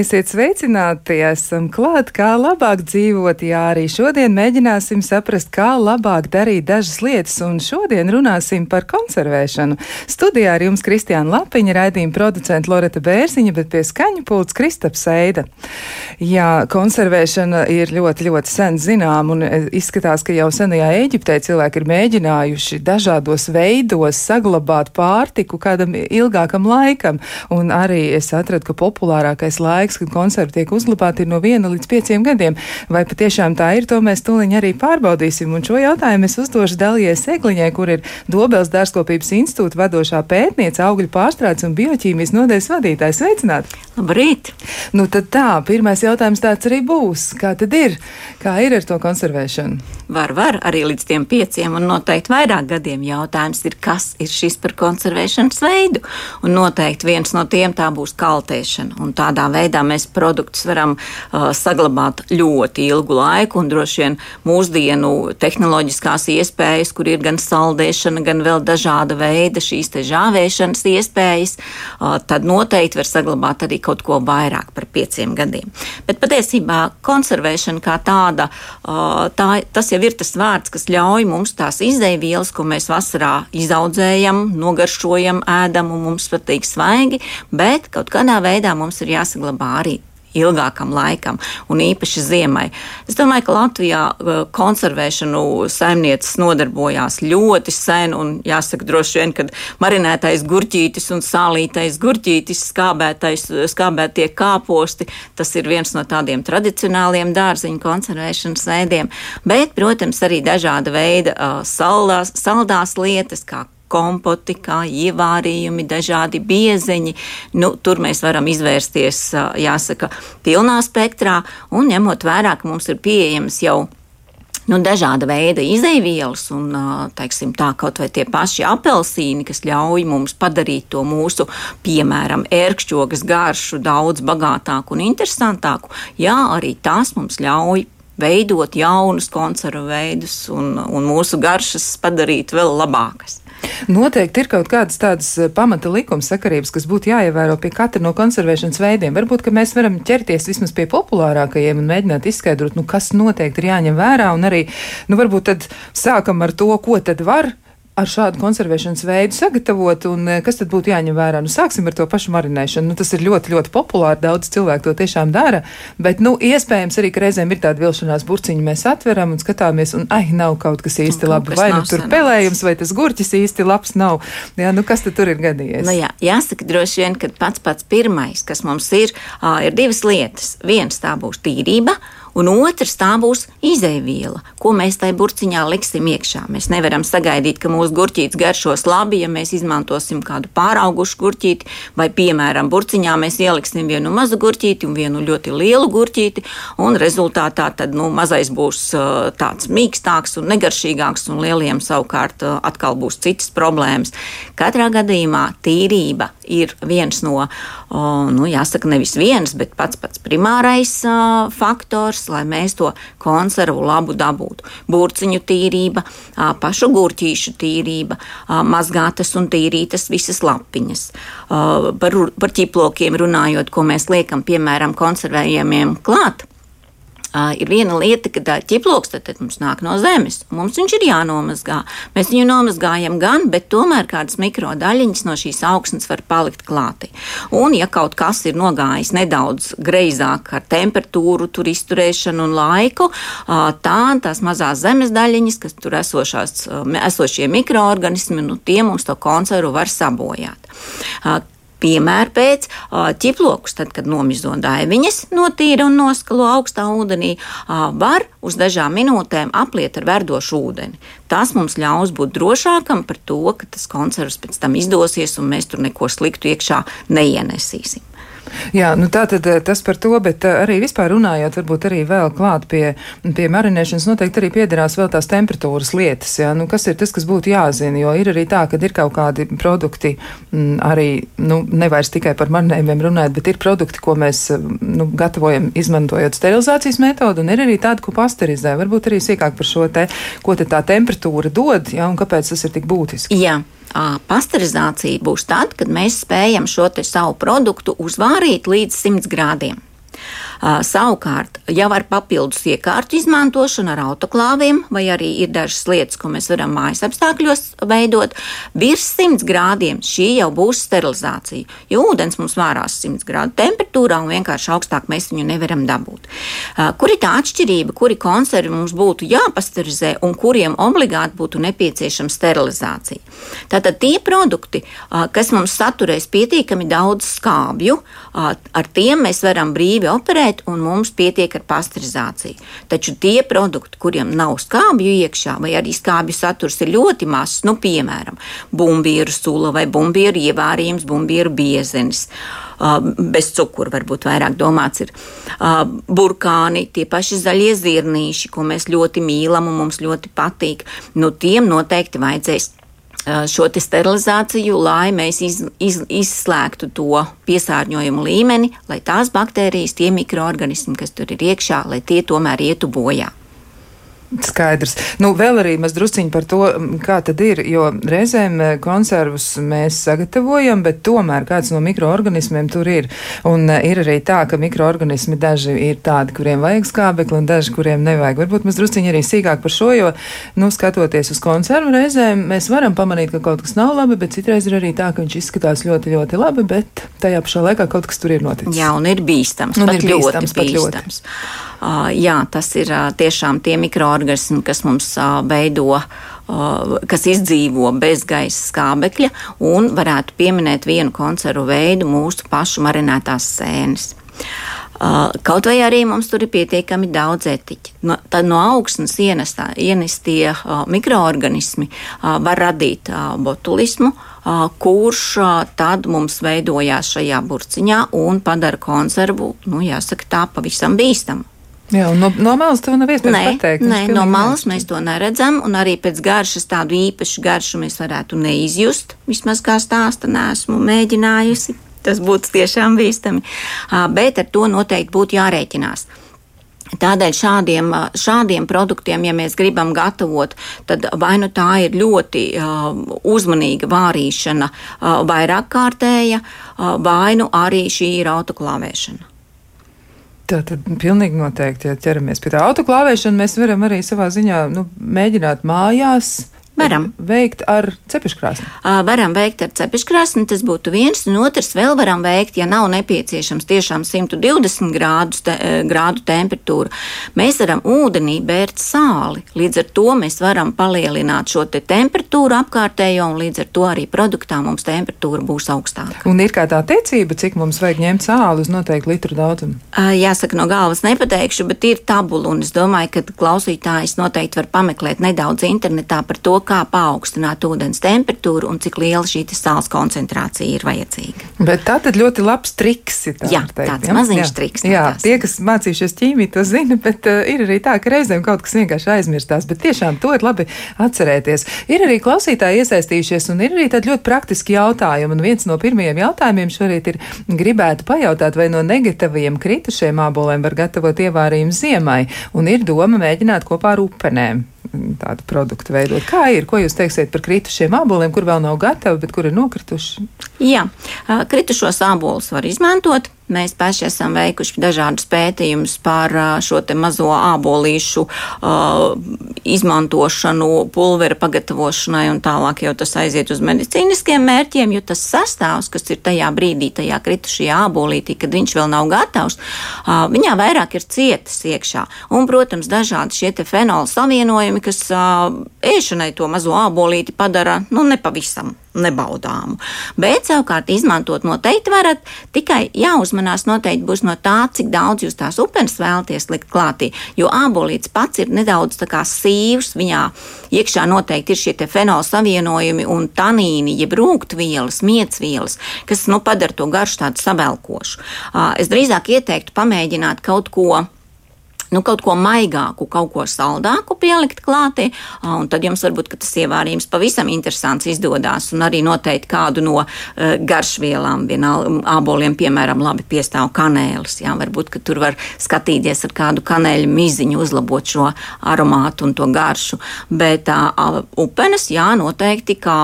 Esiet sveicināti, esam klāt, kā labāk dzīvot. Jā, arī šodien mēģināsim saprast, kā labāk darīt dažas lietas, un šodien runāsim par konservēšanu. Studijā ar jums Kristiāna Lapiņa, raidījuma producenta Loreta Bērziņa, bet pie skaņu pults Kristaps Eida. Jā, konservēšana ir ļoti, ļoti sen zinām, un izskatās, ka jau senajā Eģiptē cilvēki ir mēģinājuši dažādos veidos saglabāt pārtiku kādam ilgākam laikam, un arī es atradu, ka populārākais laiks laiks, kad konservi tiek uzglabāti, ir no viena līdz pieciem gadiem. Vai patiešām tā ir, to mēs tūliņ arī pārbaudīsim. Un šo jautājumu es uzdošu Dalies Egliņai, kur ir Dobels dārzkopības institūta vadošā pētniece, augļu pārstrādes un bioķīmijas nodeļas vadītājs. Sveicināt! Labrīt! Nu tad tā, pirmais jautājums tāds arī būs. Kā tad ir? Kā ir ar to konservēšanu? Var, var arī līdz tiem pieciem un noteikti vairāk gadiem jautājums ir, kas ir šis par konservēšanas veidu. Un noteikti viens no tiem tā būs kaltēšana. Un tādā veidā veidā mēs produktus varam uh, saglabāt ļoti ilgu laiku, un droši vien mūsdienu tehnoloģiskās iespējas, kur ir gan saldēšana, gan vēl dažāda veida šīs te žāvēšanas iespējas, uh, tad noteikti var saglabāt arī kaut ko vairāk par pieciem gadiem. Bet patiesībā konservēšana kā tāda, uh, tā, tas jau ir tas vārds, kas ļauj mums tās izdevielas, ko mēs vasarā izaudzējam, nogaršojam, ēdam un mums patīk svaigi, bet kaut kādā veidā mums ir jāsaglabā arī ilgākam laikam, un īpaši ziemai. Es domāju, ka Latvijā uh, konservēšanu saimnieces nodarbojās ļoti sen, un jāsaka droši vien, ka marinētais gurķītis un sālītais gurķītis, skābētais, skābētie kāposti, tas ir viens no tādiem tradicionāliem dārziņu konservēšanas veidiem, bet, protams, arī dažāda veida uh, saldās, saldās lietas, kā kompoti, kā ievārījumi, dažādi biezeņi. Nu, tur mēs varam izvērsties, jāsaka, pilnā spektrā, un ņemot vērā, ka mums ir pieejams jau nu, dažāda veida izaivielas, un teiksim, tā kaut vai tie paši apelsīni, kas ļauj mums padarīt to mūsu, piemēram, ērkšķogas garšu daudz bagātāku un interesantāku. Jā, arī tās mums ļauj veidot jaunus konservu veidus un, un mūsu garšas padarīt vēl labākas. Noteikti ir kaut kādas tādas eh, pamata likuma sakarības, kas būtu jāievēro pie katra no konservēšanas veidiem. Varbūt, ka mēs varam ķerties vismaz pie populārākajiem un mēģināt izskaidrot, nu, kas noteikti ir jāņem vērā, un arī, nu, varbūt tad sākam ar to, ko tad var ar šādu konservēšanas veidu sagatavot, un eh, kas tad būtu jāņem vērā? Nu, sāksim ar to pašu marinēšanu. Nu, tas ir ļoti, ļoti populāri, daudz cilvēku to tiešām dara, bet, nu, iespējams arī, ka reizēm ir tāda vilšanās burciņa, mēs atveram un skatāmies, un, ai, nav kaut kas īsti un labi, vai nu tur sanāks. pelējums, vai tas gurķis īsti labs nav. Jā, nu, kas tad tur ir gadījies? Nu, jā, jāsaka droši vien, ka pats pats pirmais, kas mums ir, ir divas lietas. Viens tā būs tīrība, un otrs tā būs izēviela, ko mēs tai burciņā liksim iekšā. Mēs nevaram sagaidīt, ka mūsu gurķītis garšos labi, ja mēs izmantosim kādu pāraugušu gurķīti, vai, piemēram, burciņā mēs ieliksim vienu mazu gurķīti un vienu ļoti lielu gurķīti, un rezultātā tad nu, mazais būs uh, tāds mīkstāks un negaršīgāks, un lieliem savukārt uh, atkal būs citas problēmas. Katrā gadījumā tīrība ir viens no, uh, nu, jāsaka, nevis viens, bet pats pats primārais faktors lai mēs to konservu labu dabūtu. Burciņu tīrība, pašu gurķīšu tīrība, mazgātas un tīrītas visas lapiņas. Par, par ķiplokiem runājot, ko mēs liekam, piemēram, konservējumiem klāt Uh, ir viena lieta, ka tā ķiploks mums nāk no zemes. Mums viņš ir jānomazgā. Mēs viņu nomazgājam gan, bet tomēr kādas mikrodaļiņas no šīs augsnes var palikt klāti. Un, ja kaut kas ir nogājis nedaudz greizāk ar temperatūru, tur izturēšanu un laiku, uh, tā tās mazās zemes daļiņas, kas tur esošās, uh, esošie mikroorganismi, nu, tie mums to konservu var sabojāt. Piemēram, pēc ķiplokus, tad, kad nomizo daiviņas, notīra un noskalo augstā ūdenī, var uz dažām minūtēm apliet ar verdošu ūdeni. Tas mums ļaus būt drošākam par to, ka tas konservs pēc tam izdosies un mēs tur neko sliktu iekšā neienesīsim. Jā, nu tā tad eh, tas par to, bet eh, arī vispār runājot, varbūt arī vēl klāt pie, pie marinēšanas noteikti arī piederās vēl tās temperatūras lietas, jā, nu kas ir tas, kas būtu jāzina, jo ir arī tā, ka ir kaut kādi produkti, m, mm, arī, nu, nevairs tikai par marinējumiem runājot, bet ir produkti, ko mēs, eh, nu, gatavojam izmantojot sterilizācijas metodu, un ir arī tādi, ko pasterizē. Varbūt arī sīkāk par šo te, ko te tā temperatūra dod, jā, un kāpēc tas ir tik būtiski. Jā. Pasterizācija būs tad, kad mēs spējam šo savu produktu uzvārīt līdz 100 grādiem. Savukārt, jau ar papildus iekārtu izmantošanu, ar autoklāviem, vai arī ir dažas lietas, ko mēs varam mājas apstākļos veidot, virs 100 grādiem šī jau būs sterilizācija. Jo ūdens mums vārās 100 grādu temperatūrā un vienkārši augstāk mēs viņu nevaram dabūt. Kur ir tā atšķirība, kuri konservi mums būtu jāpasterizē un kuriem obligāti būtu nepieciešama sterilizācija? Tātad tie produkti, kas mums saturēs pietiekami daudz skābju, ar tiem mēs varam brīvi operēt, un mums pietiek ar pasteurizāciju. Taču tie produkti, kuriem nav skābju iekšā, vai arī skābju saturs ir ļoti mazs, nu, piemēram, bumbieru sula vai bumbieru ievārījums, bumbieru biezenis. Bez cukura varbūt vairāk domāts ir burkāni, tie paši zaļie zirnīši, ko mēs ļoti mīlam un mums ļoti patīk. Nu, tiem noteikti vajadzēs šo sterilizāciju, lai mēs iz, iz, izslēgtu to piesārņojumu līmeni, lai tās baktērijas, tie mikroorganismi, kas tur ir iekšā, lai tie tomēr ietu bojā. Skaidrs. Nu, vēl arī mēs drusciņi par to, kā tad ir, jo reizēm konservus mēs sagatavojam, bet tomēr kāds no mikroorganismiem tur ir. Un ir arī tā, ka mikroorganismi daži ir tādi, kuriem vajag skābekli, un daži, kuriem nevajag. Varbūt mēs drusciņi arī sīkāk par šo, jo, nu, skatoties uz konservu reizēm, mēs varam pamanīt, ka kaut kas nav labi, bet citreiz ir arī tā, ka viņš izskatās ļoti, ļoti labi, bet tajā pašā laikā kaut kas tur ir noticis. Jā, un ir bīstams. Un ir bīstams, ļoti bīstams. Ļoti. Uh, jā, tas ir uh, tiešām tie mikroorganismi, kas mums uh, veido kas izdzīvo bez gaisa skābekļa, un varētu pieminēt vienu konservu veidu mūsu pašu marinētās sēnes. Kaut vai arī mums tur ir pietiekami daudz etiķi. No, tad no augstnes ienestā, ienestie mikroorganismi var radīt botulismu, kurš tad mums veidojās šajā burciņā un padara konservu, nu, jāsaka, tā pavisam bīstamu. Jā, no, no malas to nav iespējams nē, pateikt. Nē, no malas mēs to neredzam, un arī pēc garšas tādu īpašu garšu mēs varētu neizjust. Vismaz kā stāsta, nesmu mēģinājusi. Tas būtu tiešām bīstami. Bet ar to noteikti būtu jārēķinās. Tādēļ šādiem, šādiem produktiem, ja mēs gribam gatavot, tad vai nu tā ir ļoti uh, uzmanīga vārīšana, uh, vairāk kārtēja, uh, vai nu arī šī ir autoklavēšana. Tā tad pilnīgi noteikti, ja ķeramies pie tā autoklāvēšana, mēs varam arī savā ziņā nu, mēģināt mājās Varam. Veikt ar cepeškrāsni. Uh, varam veikt ar cepeškrāsni, tas būtu viens, un otrs vēl varam veikt, ja nav nepieciešams tiešām 120 grādus te, grādu temperatūra. Mēs varam ūdenī bērt sāli, līdz ar to mēs varam palielināt šo te temperatūru apkārtējo, un līdz ar to arī produktā mums temperatūra būs augstāka. Un ir kā tā tiecība, cik mums vajag ņemt sāli uz noteiktu litru daudzumu? Uh, jāsaka, no galvas nepateikšu, bet ir tabula, un es domāju, ka klausītājs noteikti var pameklēt nedaudz internetā par to, kā paaugstināt ūdens temperatūru un cik liela šī sāls koncentrācija ir vajadzīga. Bet tā tad ļoti labs triks ir. Tā jā, teikt, tāds ja? maziņš jā. triks. Jā, tās. tie, kas mācījušies ķīmiju, to zina, bet uh, ir arī tā, ka reizēm kaut kas vienkārši aizmirstās, bet tiešām to ir labi atcerēties. Ir arī klausītāji iesaistījušies un ir arī tādi ļoti praktiski jautājumi. Un viens no pirmajiem jautājumiem šorīt ir gribētu pajautāt, vai no negatīviem kritušiem āboliem var gatavot ievārījumu ziemai, un ir doma mēģināt kopā ar upenēm tādu produktu veidot. Kā ir? Ko jūs teiksiet par kritušiem āboliem, kur vēl nav gatavi, bet kur ir nokrituši? Jā, kritušos ābolus var izmantot. Mēs paši esam veikuši dažādus pētījumus par šo mazo ābolīšu uh, izmantošanu, pulvera pagatavošanai un tālāk jau tas aiziet uz medicīniskiem mērķiem, jo tas sastāvs, kas ir tajā brīdī, tajā kritušajā ābolītī, kad viņš vēl nav gatavs, uh, viņā vairāk ir cietas iekšā. Un, protams, dažādi šie fenola savienojumi, kas uh, ēšanai to mazo ābolīti padara nu, nepavisam nebaudāmu. Bet savukārt izmantot noteikti varat, tikai jāuzmanās noteikti būs no tā, cik daudz jūs tās upenes vēlaties likt klātī, jo ābolīts pats ir nedaudz tā kā sīvs, viņā iekšā noteikti ir šie te fenola savienojumi un tanīni, jeb rūgtvielas, miecvielas, kas, nu, padara to garšu tādu sabelkošu. Es drīzāk ieteiktu pamēģināt kaut ko nu, kaut ko maigāku, kaut ko saldāku pielikt klātī, un tad jums varbūt tas ievārījums pavisam interesants izdodas. Un arī noteikti kādu no garšvielām, vienalga āboliem, piemēram, labi piestāv kanēlis. Jā, varbūt tur var skatīties ar kādu kanēļu miziņu, uzlabot šo aromātu un to garšu. Bet uh, upenes, jā, noteikti kā,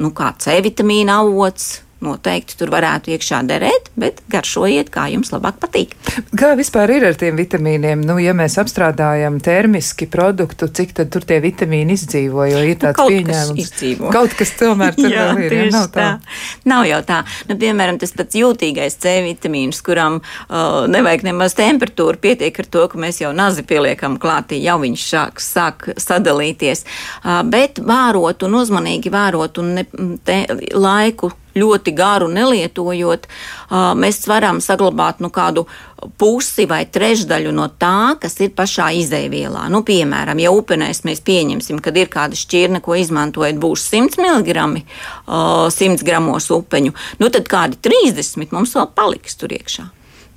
nu, kā C vitamīna avots noteikti tur varētu iekšā derēt, bet garšojiet, kā jums labāk patīk. Kā vispār ir ar tiem vitamīniem? Nu, ja mēs apstrādājam termiski produktu, cik tad tur tie vitamīni izdzīvo, jo ir tāds kaut pieņēmums. Kas kaut kas tomēr tur Jā, vēl ir. Ja? Nav tā. tā. Nav jau tā. Nu, piemēram, tas pats jūtīgais C vitamīns, kuram uh, nevajag nemaz temperatūru, pietiek ar to, ka mēs jau nazi pieliekam klātī, jau viņš sāk, sāk sadalīties. Uh, bet vērot un uzmanīgi vērot un ne, te, laiku ļoti garu nelietojot, mēs varam saglabāt nu, kādu pusi vai trešdaļu no tā, kas ir pašā izēvielā. Nu, piemēram, ja upenēs mēs pieņemsim, ka ir kāda šķirne, ko izmantojat, būs 100 mg, 100 gramos upeņu, nu, tad kādi 30 mums vēl paliks tur iekšā.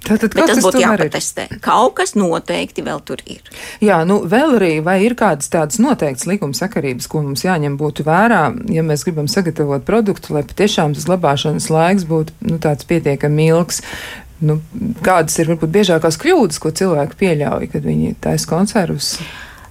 Tātad, Bet tas būtu jāpatestē. Ir? Kaut kas noteikti vēl tur ir. Jā, nu vēl arī, vai ir kādas tādas noteiktas likuma sakarības, ko mums jāņem būtu vērā, ja mēs gribam sagatavot produktu, lai patiešām tas glabāšanas laiks būtu nu, tāds pietiekami ilgs. Nu, kādas ir varbūt biežākās kļūdas, ko cilvēki pieļauj, kad viņi taisa konservus?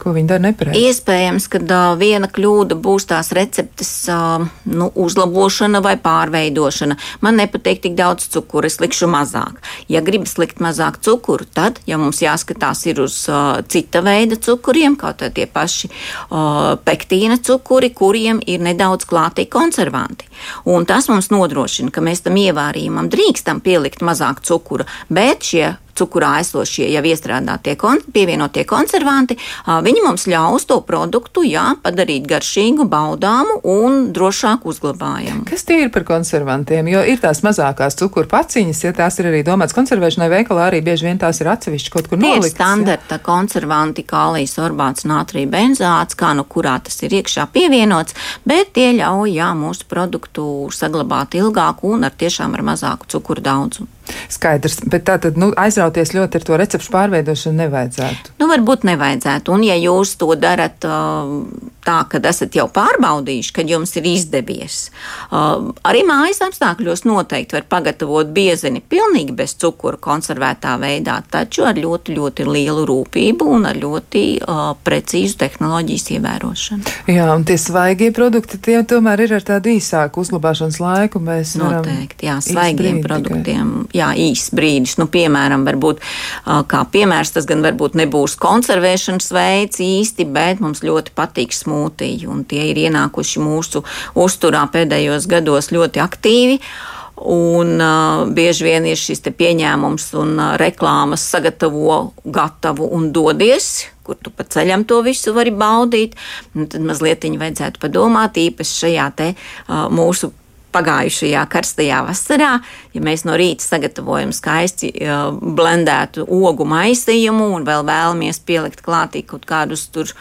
Ko viņi dara nepareizi? Iespējams, ka uh, viena kļūda būs tās receptes uh, nu, uzlabošana vai pārveidošana. Man nepatīk tik daudz cukuru, es likšu mazāk. Ja gribas likt mazāk cukuru, tad, ja mums jāskatās ir uz uh, cita veida cukuriem, kaut tie paši uh, pektīna cukuri, kuriem ir nedaudz klātī konservanti. Un tas mums nodrošina, ka mēs tam ievārījumam drīkstam pielikt mazāk cukura, bet šie cukurā esošie jau iestrādātie kon, pievienotie konservanti, viņi mums ļaus to produktu jā, padarīt garšīgu, baudāmu un drošāk uzglabājamu. Kas tie ir par konservantiem? Jo ir tās mazākās cukuru paciņas, ja tās ir arī domāts konservēšanai veikalā, arī bieži vien tās ir atsevišķi kaut kur noliktas. Ir standarta ja? konservanti, kālijas orbāts, nātrija benzāts, kā nu kurā tas ir iekšā pievienots, bet tie ļauj jā, mūsu produktu saglabāt ilgāk un ar tiešām ar mazāku cukuru daudzumu. Skaidrs, bet tā tad nu, aizrauties ļoti ar to recepšu pārveidošanu nevajadzētu. Nu, varbūt nevajadzētu. Un, ja jūs to darat uh, tā, ka esat jau pārbaudījuši, ka jums ir izdevies, uh, arī mājas apstākļos noteikti var pagatavot biezeni pilnīgi bez cukura konservētā veidā, taču ar ļoti, ļoti lielu rūpību un ar ļoti uh, precīzu tehnoloģijas ievērošanu. Jā, un tie svaigie produkti, tie tomēr ir ar tādu īsāku uzglabāšanas laiku. Mēs noteikti, jā, svaigiem produktiem. Jā, īsts brīdis. Nu, piemēram, varbūt, kā piemērs, tas gan varbūt nebūs konservēšanas veids īsti, bet mums ļoti patīk smūtiji, un tie ir ienākuši mūsu uzturā pēdējos gados ļoti aktīvi. Un uh, bieži vien ir šis pieņēmums un uh, reklāmas sagatavo gatavu un dodies, kur tu pa ceļam to visu vari baudīt. Un tad mazliet viņa vajadzētu padomāt, īpaši šajā te uh, mūsu pagājušajā karstajā vasarā, ja mēs no rīta sagatavojam skaisti blendētu ogu maisījumu un vēl vēlamies pielikt klātī kaut kādus tur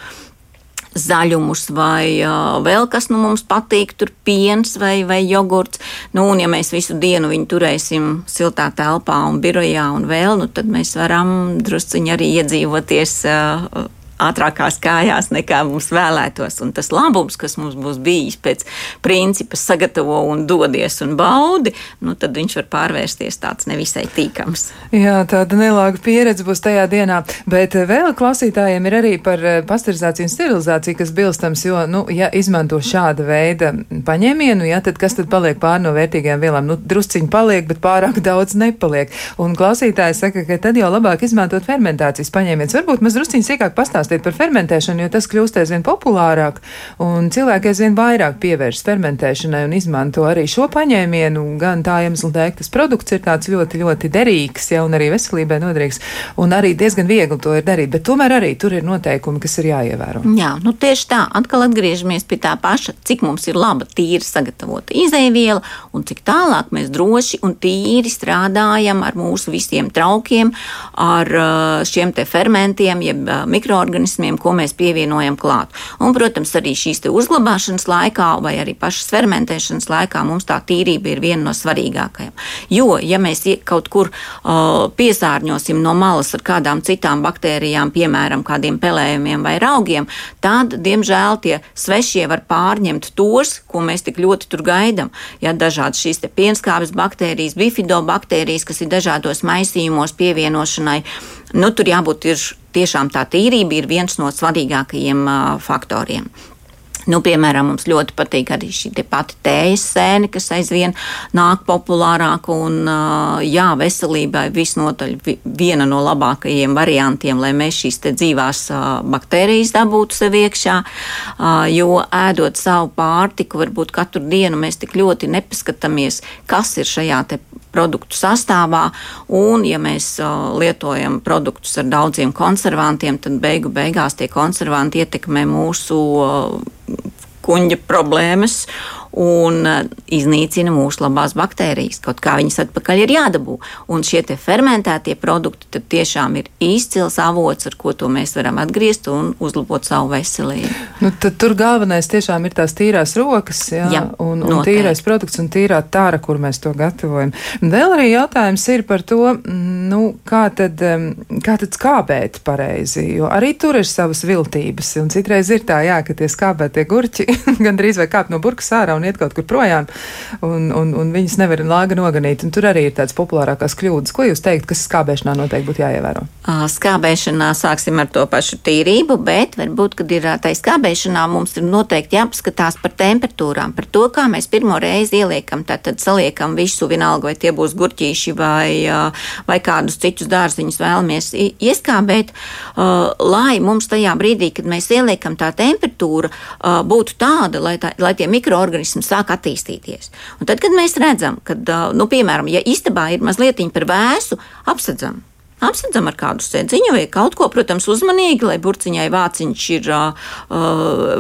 zaļumus vai uh, vēl kas nu mums patīk, tur piens vai, vai jogurts. Nu, un ja mēs visu dienu viņu turēsim siltā telpā un birojā un vēl, nu, tad mēs varam drusciņi arī iedzīvoties. Uh, ātrākās kājās, nekā mums vēlētos. Un tas labums, kas mums būs bijis pēc principa sagatavo un dodies un baudi, nu, tad viņš var pārvērsties tāds nevisai tīkams. Jā, tāda nelāga pieredze būs tajā dienā. Bet vēl klausītājiem ir arī par eh, pasterizāciju un sterilizāciju, kas bilstams, jo, nu, ja izmanto šāda veida paņēmienu, jā, tad kas tad paliek pār no vērtīgajām vielām? Nu, drusciņi paliek, bet pārāk daudz nepaliek. Un klausītāji saka, ka tad jau labāk izmantot fermentācijas paņēmienus. Varbūt mēs drusciņi sīkāk pastāstīt pastāstīt par fermentēšanu, jo tas kļūst aizvien populārāk, un cilvēki aizvien vairāk pievēršas fermentēšanai un izmanto arī šo paņēmienu, gan tā iemesla dēļ, ka tas produkts ir tāds ļoti, ļoti derīgs, ja, un arī veselībai noderīgs, un arī diezgan viegli to ir darīt, bet tomēr arī tur ir noteikumi, kas ir jāievēro. Jā, nu tieši tā, atkal atgriežamies pie tā paša, cik mums ir laba, tīri sagatavota izēviela, un cik tālāk mēs droši un tīri strādājam ar mūsu visiem traukiem, ar šiem te fermentiem, jeb mikroorganismiem mikroorganismiem, ko mēs pievienojam klāt. Un, protams, arī šīs uzglabāšanas laikā vai arī pašas fermentēšanas laikā mums tā tīrība ir viena no svarīgākajām. Jo, ja mēs kaut kur uh, piesārņosim no malas ar kādām citām baktērijām, piemēram, kādiem pelējumiem vai raugiem, tad, diemžēl, tie svešie var pārņemt tos, ko mēs tik ļoti tur gaidām. Ja dažādas šīs pienskābes baktērijas, bifidobaktērijas, kas ir dažādos maisījumos pievienošanai, nu, tur jābūt ir tiešām tā tīrība ir viens no svarīgākajiem faktoriem. Nu, piemēram, mums ļoti patīk arī šī pati tējas sēne, kas aizvien nāk populārāk. Un, jā, veselībai visnotaļ viena no labākajiem variantiem, lai mēs šīs dzīvās baktērijas dabūtu sev iekšā. Jo ēdot savu pārtiku, varbūt katru dienu mēs tik ļoti nepaskatāmies, kas ir šajā produktu sastāvā. Un, ja mēs lietojam produktus ar daudziem konservantiem, tad beigu beigās tie konservanti ietekmē mūsu kuģa problēmas un uh, iznīcina mūsu labās baktērijas. Kaut kā viņas atpakaļ ir jādabū. Un šie fermentētie produkti tiešām ir izcils avots, ar ko mēs varam atgriezt un uzlabot savu veselību. Nu, tur galvenais tiešām ir tās tīrās rokas, jā, jā un, un noteikti. tīrais produkts un tīrā tāra, kur mēs to gatavojam. Vēl arī jautājums ir par to, nu, kā tad, kā tad skābēt pareizi, jo arī tur ir savas viltības, un citreiz ir tā, jā, ka tie skābētie gurķi gandrīz vai kāp no burkas ārā un iet kaut kur projām, un, un, un viņas nevar lāga noganīt. Un tur arī ir tādas populārākās kļūdas. Ko jūs teikt, kas skābēšanā noteikti būtu jāievēro? Skābēšanā sāksim ar to pašu tīrību, bet varbūt, kad ir tā skābēšanā, mums ir noteikti jāpaskatās par temperatūrām, par to, kā mēs pirmo reizi ieliekam, tad saliekam visu, vienalga vai tie būs gurķīši vai, vai kādus citus dārziņus vēlamies ieskābēt, lai mums tajā brīdī, kad mēs ieliekam tā temperatūra, būtu tāda, lai, tā, lai tie mikroorganismi organisms sāk attīstīties. Un tad, kad mēs redzam, ka, nu, piemēram, ja istabā ir mazliet par vēsu, apsedzam apsedzam ar kādu sēdziņu vai kaut ko, protams, uzmanīgi, lai burciņai vāciņš ir uh,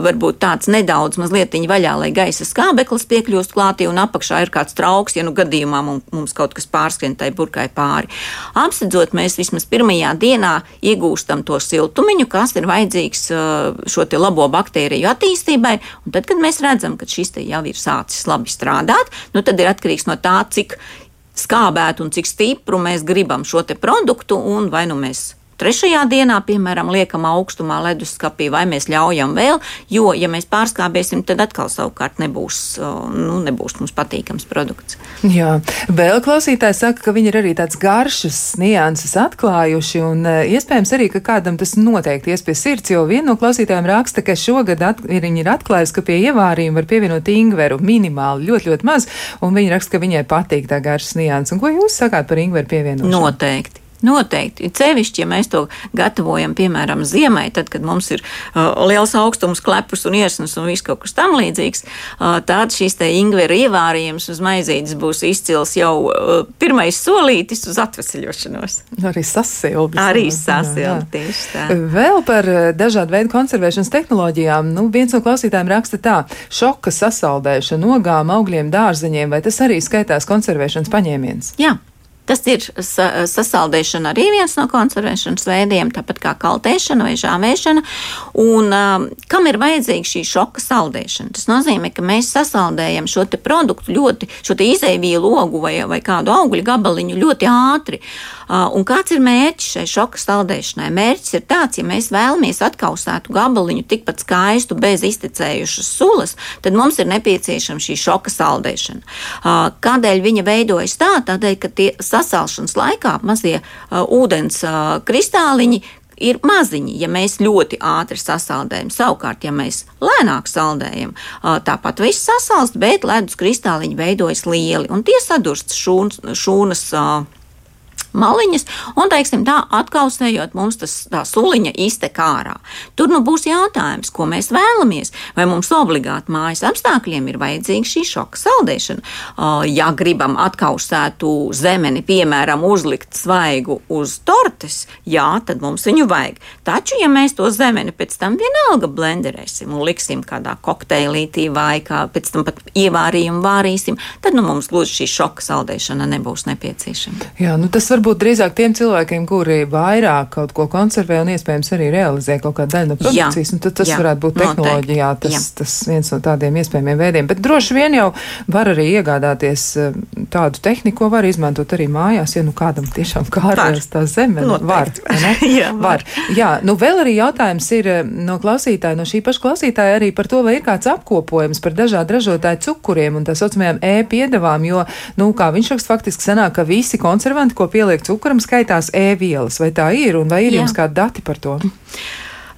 varbūt tāds nedaudz mazliet vaļā, lai gaisa skābeklis piekļūst klātī un apakšā ir kāds trauks, ja nu gadījumā mums kaut kas pārskrien tai burkai pāri. Apsedzot, mēs vismaz pirmajā dienā iegūstam to siltumiņu, kas ir vajadzīgs uh, šo te labo baktēriju attīstībai, un tad, kad mēs redzam, ka šis te jau ir sācis labi strādāt, nu tad ir atkarīgs no tā, cik skābētu un cik stipru mēs gribam šo produktu, un vai nu mēs Trešajā dienā, piemēram, liekam augstumā leduskapī, vai mēs ļaujam vēl, jo, ja mēs pārskābēsim, tad atkal savukārt nebūs, nu, nebūs mums patīkams produkts. Jā, vēl klausītājs saka, ka viņi ir arī tāds garšas nianses atklājuši, un e, iespējams arī, ka kādam tas noteikti ies pie sirds, jo viena no klausītājiem raksta, ka šogad at, viņi ir atklājusi, ka pie ievārījuma var pievienot ingveru minimāli, ļoti, ļoti maz, un viņi raksta, ka viņai patīk tā garšas nianses. Un ko jūs sakāt par ingveru pievienošanu? Noteikti. Noteikti. Cevišķi, ja mēs to gatavojam, piemēram, ziemai, tad, kad mums ir uh, liels augstums, klepus un iesnas un viss kaut kas tam līdzīgs, uh, tad šīs te ingveru ievārījums uz maizītes būs izcils jau uh, pirmais solītis uz atvesaļošanos. Arī sasildi. Arī sasildi, tieši tā. Vēl par uh, dažādu veidu konservēšanas tehnoloģijām. Nu, viens no klausītājiem raksta tā, šoka sasaldēšana nogām, augļiem, dārzeņiem, vai tas arī skaitās konservēšanas paņēmiens? Jā. Tas ir sa sasaldēšana arī viens no konservēšanas veidiem, tāpat kā kaltēšana vai žāvēšana. Un, um, kam ir vajadzīga šī šoka saldēšana? Tas nozīmē, ka mēs sasaldējam šo produktu ļoti, šo izēvielu logu vai, vai kādu augļu gabaliņu ļoti ātri. Uh, un kāds ir mērķis šai šoka saldēšanai? Mērķis ir tāds, ja mēs vēlamies atkausētu gabaliņu tikpat skaistu bez iztecējušas sulas, tad mums ir nepieciešama šī šoka saldēšana. Uh, kādēļ viņa veidojas tā? Tādēļ, ka tie sasalšanas laikā mazie uh, ūdens uh, kristāliņi ir maziņi, ja mēs ļoti ātri sasaldējam. Savukārt, ja mēs lēnāk saldējam, tāpat viss sasalst, bet ledus kristāliņi veidojas lieli un tie sadurst šūnas. šūnas maliņas, un, teiksim, tā atkausējot, mums tas tā suliņa iztek ārā. Tur nu būs jautājums, ko mēs vēlamies. Vai mums obligāti mājas apstākļiem ir vajadzīga šī šoka saldēšana? Ja gribam atkausētu zemeni, piemēram, uzlikt svaigu uz tortes, jā, tad mums viņu vajag. Taču, ja mēs to zemeni pēc tam vienalga blenderēsim un liksim kādā kokteilītī vai kā pēc tam pat ievārījumu vārīsim, tad nu, mums gluži šī šoka saldēšana nebūs nepieciešama. Jā, nu tas var varbūt drīzāk tiem cilvēkiem, kuri vairāk kaut ko konservē un iespējams arī realizē kaut kādu daļu no produkcijas, jā, un tad tas jā, varētu būt tehnoloģijā, tas, jā. tas viens no tādiem iespējamiem veidiem. Bet droši vien jau var arī iegādāties eh, tādu tehniku, ko var izmantot arī mājās, ja nu kādam tiešām kārtas tā zeme. Nu, var, jā, var. Jā, nu vēl arī jautājums ir eh, no klausītāja, no šī paša klausītāja arī par to, vai ir kāds apkopojums par dažādu ražotāju cukuriem un tā saucamajām e-piedevām, jo, nu, kā viņš raksta, faktiski sanāk, ka visi konservanti, ko pieliek cukuram, skaitās e-vielas. Vai tā ir un vai ir Jā. jums kādi dati par to?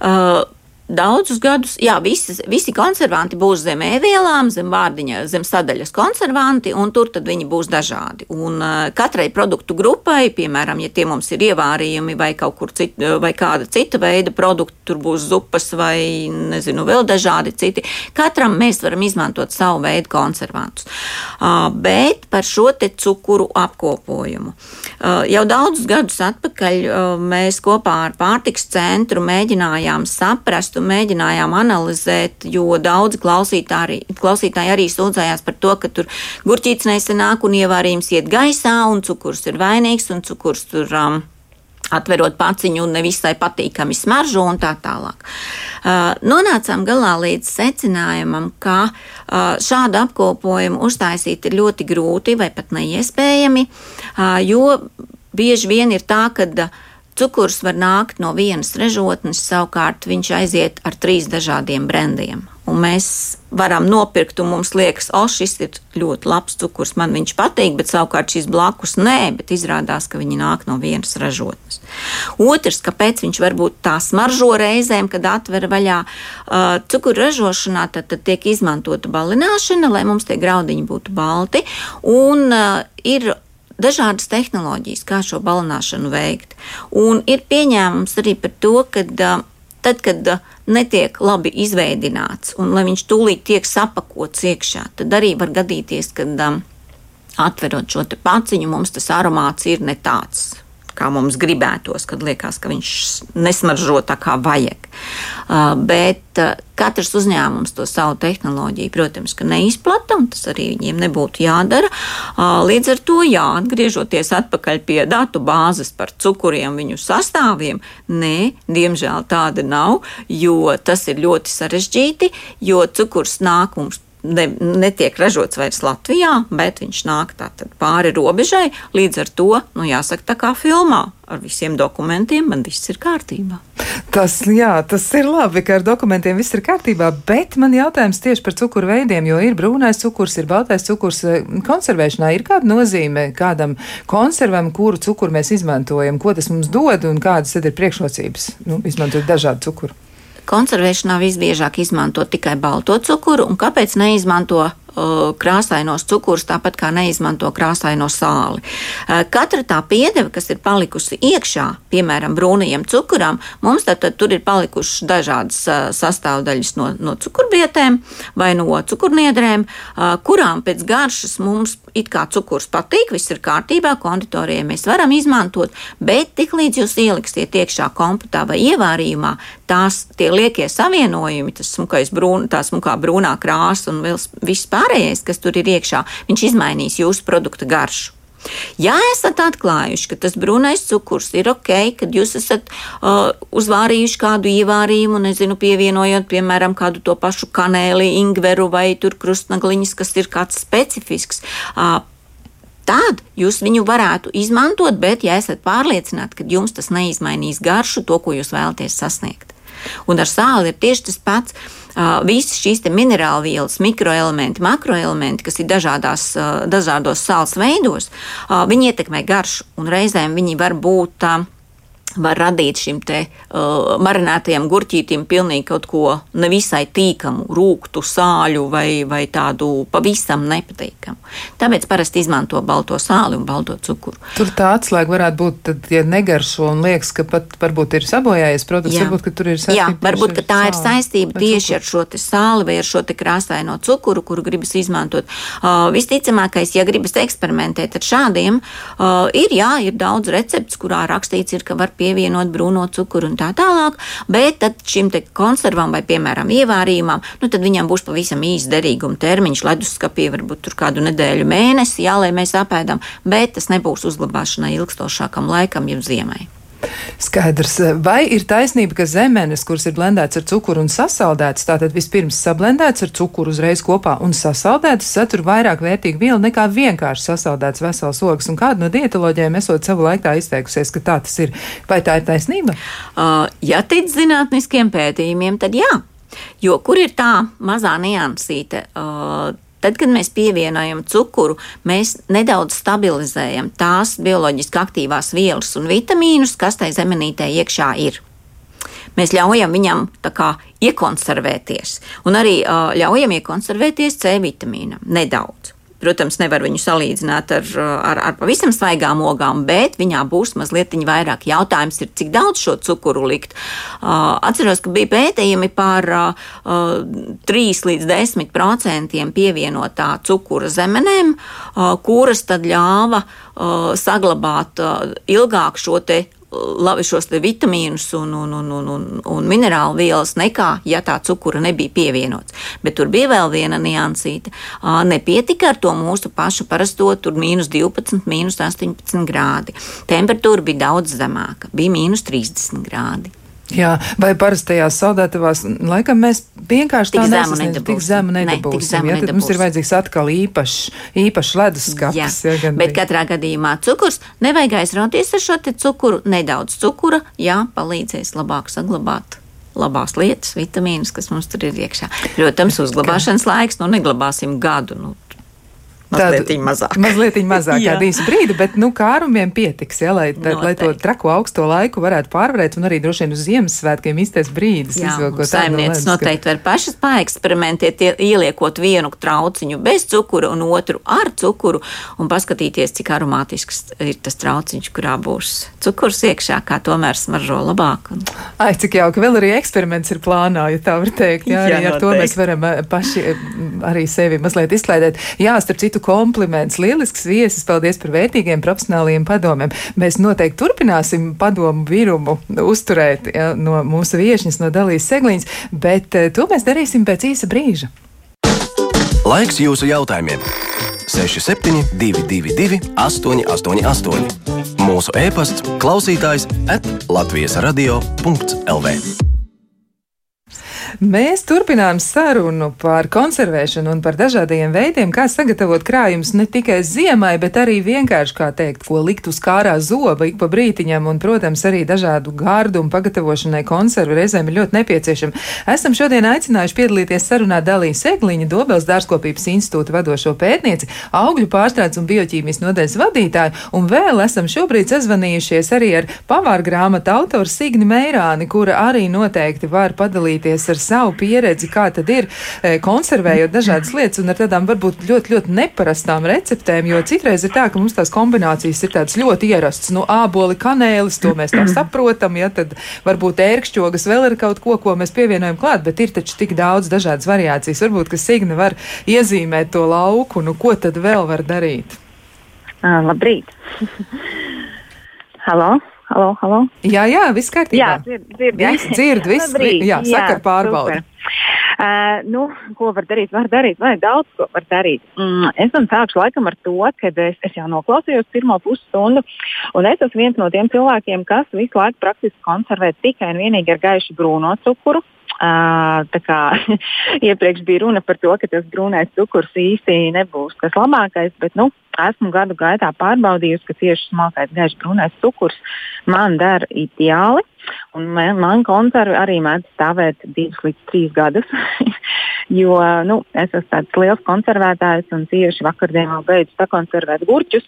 Uh, daudzus gadus, jā, visi, visi konservanti būs zem ēvielām, zem vārdiņa, zem sadaļas konservanti, un tur tad viņi būs dažādi. Un uh, katrai produktu grupai, piemēram, ja tie mums ir ievārījumi vai kaut kur cit, vai kāda cita veida produkti, tur būs zupas vai, nezinu, vēl dažādi citi, katram mēs varam izmantot savu veidu konservantus. Uh, bet par šo te cukuru apkopojumu. Uh, jau daudzus gadus atpakaļ uh, mēs kopā ar pārtiks centru mēģinājām saprast, tekstu mēģinājām analizēt, jo daudzi klausītāji, klausītāji arī sūdzējās par to, ka tur gurķītis nesenāk un ievārījums iet gaisā un cukurs ir vainīgs un cukurs tur. Um, atverot paciņu nevisai patīkami smaržo un tā tālāk. Uh, nonācām galā līdz secinājumam, ka uh, šādu apkopojumu uztaisīt ir ļoti grūti vai pat neiespējami, uh, jo bieži vien ir tā, ka uh, Cukurs var nākt no vienas ražotnes, savukārt viņš aiziet ar trīs dažādiem brendiem. Un mēs varam nopirkt, un mums liekas, o, šis ir ļoti labs cukurs, man viņš patīk, bet savukārt šis blakus nē, bet izrādās, ka viņi nāk no vienas ražotnes. Otrs, kāpēc viņš varbūt tā smaržo reizēm, kad atver vaļā uh, cukuru ražošanā, tad, tad tiek izmantota balināšana, lai mums tie graudiņi būtu balti, un uh, ir dažādas tehnoloģijas, kā šo balināšanu veikt. Un ir pieņēmums arī par to, ka tad, kad netiek labi izveidināts un lai viņš tūlīt tiek sapakots iekšā, tad arī var gadīties, ka atverot šo paciņu, mums tas aromāts ir ne tāds kā mums gribētos, kad liekas, ka viņš nesmaržo tā kā vajag. Uh, bet uh, katrs uzņēmums to savu tehnoloģiju, protams, neizplata, un tas arī viņiem nebūtu jādara. Uh, līdz ar to, jā, atgriežoties atpakaļ pie datu bāzes par cukuriem, viņu sastāviem, nē, diemžēl tāda nav, jo tas ir ļoti sarežģīti, jo cukurs nāk mums ne, netiek ražots vairs Latvijā, bet viņš nāk pāri robežai. Līdz ar to, nu, jāsaka, tā kā filmā, ar visiem dokumentiem man viss ir kārtībā. Tas, jā, tas ir labi, ka ar dokumentiem viss ir kārtībā, bet man jautājums tieši par cukuru veidiem, jo ir brūnais cukurs, ir baltais cukurs. Konservēšanā ir kāda nozīme kādam konservam, kuru cukuru mēs izmantojam, ko tas mums dod un kādas tad ir priekšrocības nu, izmantot dažādu cukuru. Konservēšanā visbiežāk izmanto tikai balto cukuru, un kāpēc neizmanto Uh, krāsainos cukurus, tāpat kā neizmanto krāsaino sāli. Uh, katra tā piedeva, kas ir palikusi iekšā, piemēram, brūnajam cukuram, mums tad, tad tur ir palikušas dažādas uh, sastāvdaļas no, no cukurbietēm vai no cukurniedrēm, kurām pēc garšas mums it kā cukurs patīk, viss ir kārtībā, konditorijai mēs varam izmantot, bet tiklīdz jūs ieliksiet iekšā kompotā vai ievārījumā, tās tie liekie savienojumi, tas smukais brūn, tā smukā brūnā krāsa un vēl viss pārējais kas tur ir iekšā, viņš izmainīs jūsu produkta garšu. Ja esat atklājuši, ka tas brūnais cukurs ir ok, kad jūs esat uh, uzvārījuši kādu ievārījumu, nezinu, pievienojot, piemēram, kādu to pašu kanēli, ingveru vai tur krustnagliņas, kas ir kāds specifisks. Uh, Tad jūs viņu varētu izmantot, bet, ja esat pārliecināti, ka jums tas neizmainīs garšu, to, ko jūs vēlaties sasniegt. Un ar sāli ir tieši tas pats. Uh, visas šīs minerālu vielas, mikroelementi, makroelementi, kas ir dažādās, uh, dažādos sāls veidos, uh, viņi ietekmē garšu un reizēm viņi var būt. Uh, var radīt šim te uh, marinētajam gurķītim pilnīgi kaut ko nevisai tīkamu, rūktu, sāļu vai, vai tādu pavisam nepatīkamu. Tāpēc parasti izmanto balto sāli un balto cukuru. Tur tā atslēga varētu būt, tad, ja negaršo un liekas, ka pat varbūt ir sabojājies produkts, varbūt, ka tur ir saistība. Jā, varbūt, ka tā ir saistība tieši ar šo te sāli vai ar šo te krāsaino cukuru, kuru gribas izmantot. Uh, visticamākais, ja gribas eksperimentēt ar šādiem, uh, ir jā, ir daudz recepts, kurā rakstīts ir, ka var pie pievienot brūno cukuru un tā tālāk, bet tad šim te konservam vai, piemēram, ievārījumam, nu tad viņam būs pavisam īsts derīguma termiņš, leduskapī varbūt tur kādu nedēļu mēnesi, jā, lai mēs apēdam, bet tas nebūs uzglabāšanai ilgstošākam laikam, jau ziemai. Skaidrs. Vai ir taisnība, ka zemenes, kuras ir blendētas ar cukuru un sasaldētas, tātad vispirms sablendētas ar cukuru uzreiz kopā un sasaldētas, satur vairāk vērtīgu vielu nekā vienkārši sasaldētas vesels ogas? Un kāda no dietoloģiem esot savu laiku tā izteikusies, ka tā tas ir? Vai tā ir taisnība? Uh, ja tic zinātniskiem pētījumiem, tad jā. Jo kur ir tā mazā niansīte? Uh, Tad, kad mēs pievienojam cukuru, mēs nedaudz stabilizējam tās bioloģiski aktīvās vielas un vitamīnus, kas tai zemenītē iekšā ir. Mēs ļaujam viņam kā, iekonservēties, un arī uh, ļaujam iekonservēties C vitamīnam nedaudz. Protams, nevar viņu salīdzināt ar, ar, ar pavisam svaigām ogām, bet viņā būs mazliet vairāk. Jautājums ir, cik daudz šo cukuru likt. Uh, atceros, ka bija pētījumi par uh, 3 līdz 10 procentiem pievienotā cukura zemenēm, uh, kuras tad ļāva uh, saglabāt uh, ilgāk šo te šos vitamīnus un, un, un, un, un, un minerālu vielas, nekā ja tā cukura nebija pievienots. Bet tur bija vēl viena niansīte. Nepietika ar to mūsu pašu parasto, mīnus 12, mīnus 18 grādi. Temperatūra bija daudz zemāka, bija mīnus 30 grādi. Jā, vai parastajās saldētavās, laikam mēs vienkārši tik tā nesasniedzam, tik zemu nedabūsim. Ne, zemu ja, tad mums ir vajadzīgs atkal īpašs, īpašs leduskapis. Jā, ja, bet katrā gadījumā cukurs nevajag aizrauties ar šo cukuru, nedaudz cukura, jā, palīdzēs labāk saglabāt labās lietas, vitamīnus, kas mums tur ir iekšā. Protams, uzglabāšanas laiks, nu, neglabāsim gadu. Nu, Mazliet mazāk. Mazliet mazāk, kādu īsu brīdi, bet nu, kārumiem pietiks, ja, lai, tā, lai to trako augsto laiku varētu pārvarēt un arī droši vien uz Ziemassvētkiem īstais brīdis. Jā, saimnieces noteikti var pašas paeksperimentēt, ieliekot vienu trauciņu bez cukura un otru ar cukuru un paskatīties, cik aromātisks ir tas trauciņš, kurā būs cukurs iekšā, kā tomēr smaržo labāk. Un... Ai, cik jauki, vēl arī eksperiments ir plānā, ja tā var teikt. Jā, jā arī ar to mēs varam eh, paši eh, arī sevi mazliet izklaidēt. Jā, starp citu, citu kompliments. Lielisks viesis, paldies par vērtīgiem profesionāliem padomiem. Mēs noteikti turpināsim padomu virumu uzturēt ja, no mūsu viešņas, no Dalīs Segliņas, bet eh, to mēs darīsim pēc īsa brīža. Laiks jūsu jautājumiem! 6722, 888, mūsu e-pasts, klausītājs at Latvijas radio.lv. Mēs turpinām sarunu par konservēšanu un par dažādiem veidiem, kā sagatavot krājumus ne tikai ziemai, bet arī vienkārši, kā teikt, ko likt uz kārā zoba ik pa brītiņam, un, protams, arī dažādu gārdumu pagatavošanai konservu reizēm ir ļoti nepieciešama. Esam šodien aicinājuši piedalīties sarunā Dalīs Egliņa, Dobels dārzkopības institūta vadošo pētnieci, augļu pārstrādes un bioķīmijas nodaļas vadītāju, un vēl esam šobrīd sazvanījušies arī ar pavāra grāmatu autoru Signi Meirāni, kura arī noteikti var padalīties ar savu pieredzi, kā tad ir e, konservējot dažādas lietas un ar tādām varbūt ļoti, ļoti neparastām receptēm, jo citreiz ir tā, ka mums tās kombinācijas ir tādas ļoti ierastas, nu, āboli, kanēlis, to mēs tā saprotam, ja tad varbūt ērkšķogas vēl ir kaut ko, ko mēs pievienojam klāt, bet ir taču tik daudz dažādas variācijas. Varbūt, ka Signa var iezīmēt to lauku, nu, ko tad vēl var darīt? Uh, labrīt! Halo! Halo, halo. Jā, jā, viss kārtībā. Jā, dzird, dzird, jā. Viss dzird, viss, jā, saka pārbaudi. Uh, nu, ko var darīt? Var darīt, vai daudz ko var darīt. Mm, es tam sākšu laikam ar to, ka es, es jau noklausījos pirmo pusstundu, un es esmu viens no tiem cilvēkiem, kas visu laiku praktiski konservē tikai un vienīgi ar gaišu brūno cukuru. Tā kā iepriekš bija runa par to, ka tas brūnais cukurs īsti nebūs tas labākais, bet nu, esmu gadu gaitā pārbaudījusi, ka tieši smalkais gaišs brūnais cukurs man der ideāli. Un man, man konservi arī mēdz stāvēt divus līdz trīs gadus. jo nu, es esmu tāds liels konservētājs un tieši vakardien vēl beidzu sakonservēt gurķus.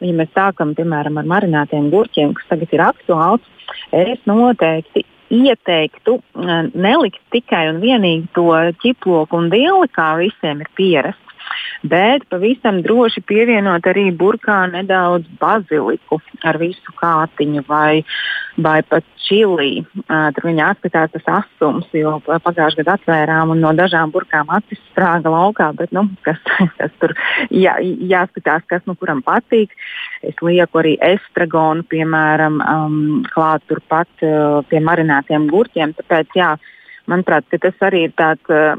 Un, ja mēs sākam piemēram ar marinātiem gurķiem, kas tagad ir aktuāls, es noteikti ieteiktu nelikt tikai un vienīgi to ķiploku un dili, kā visiem ir pierasts. Bet pavisam droši pievienot arī burkā nedaudz baziliku ar visu kātiņu vai, vai pat čili. Tur viņa atskatās tas asums, jo pagājušajā gadā atvērām un no dažām burkām acis sprāga laukā, bet nu, kas, kas tur jā, jāskatās, kas nu kuram patīk. Es lieku arī estragonu, piemēram, um, klāt turpat uh, pie marinētiem gurķiem. Tāpēc, jā, manuprāt, tas arī ir tāds uh,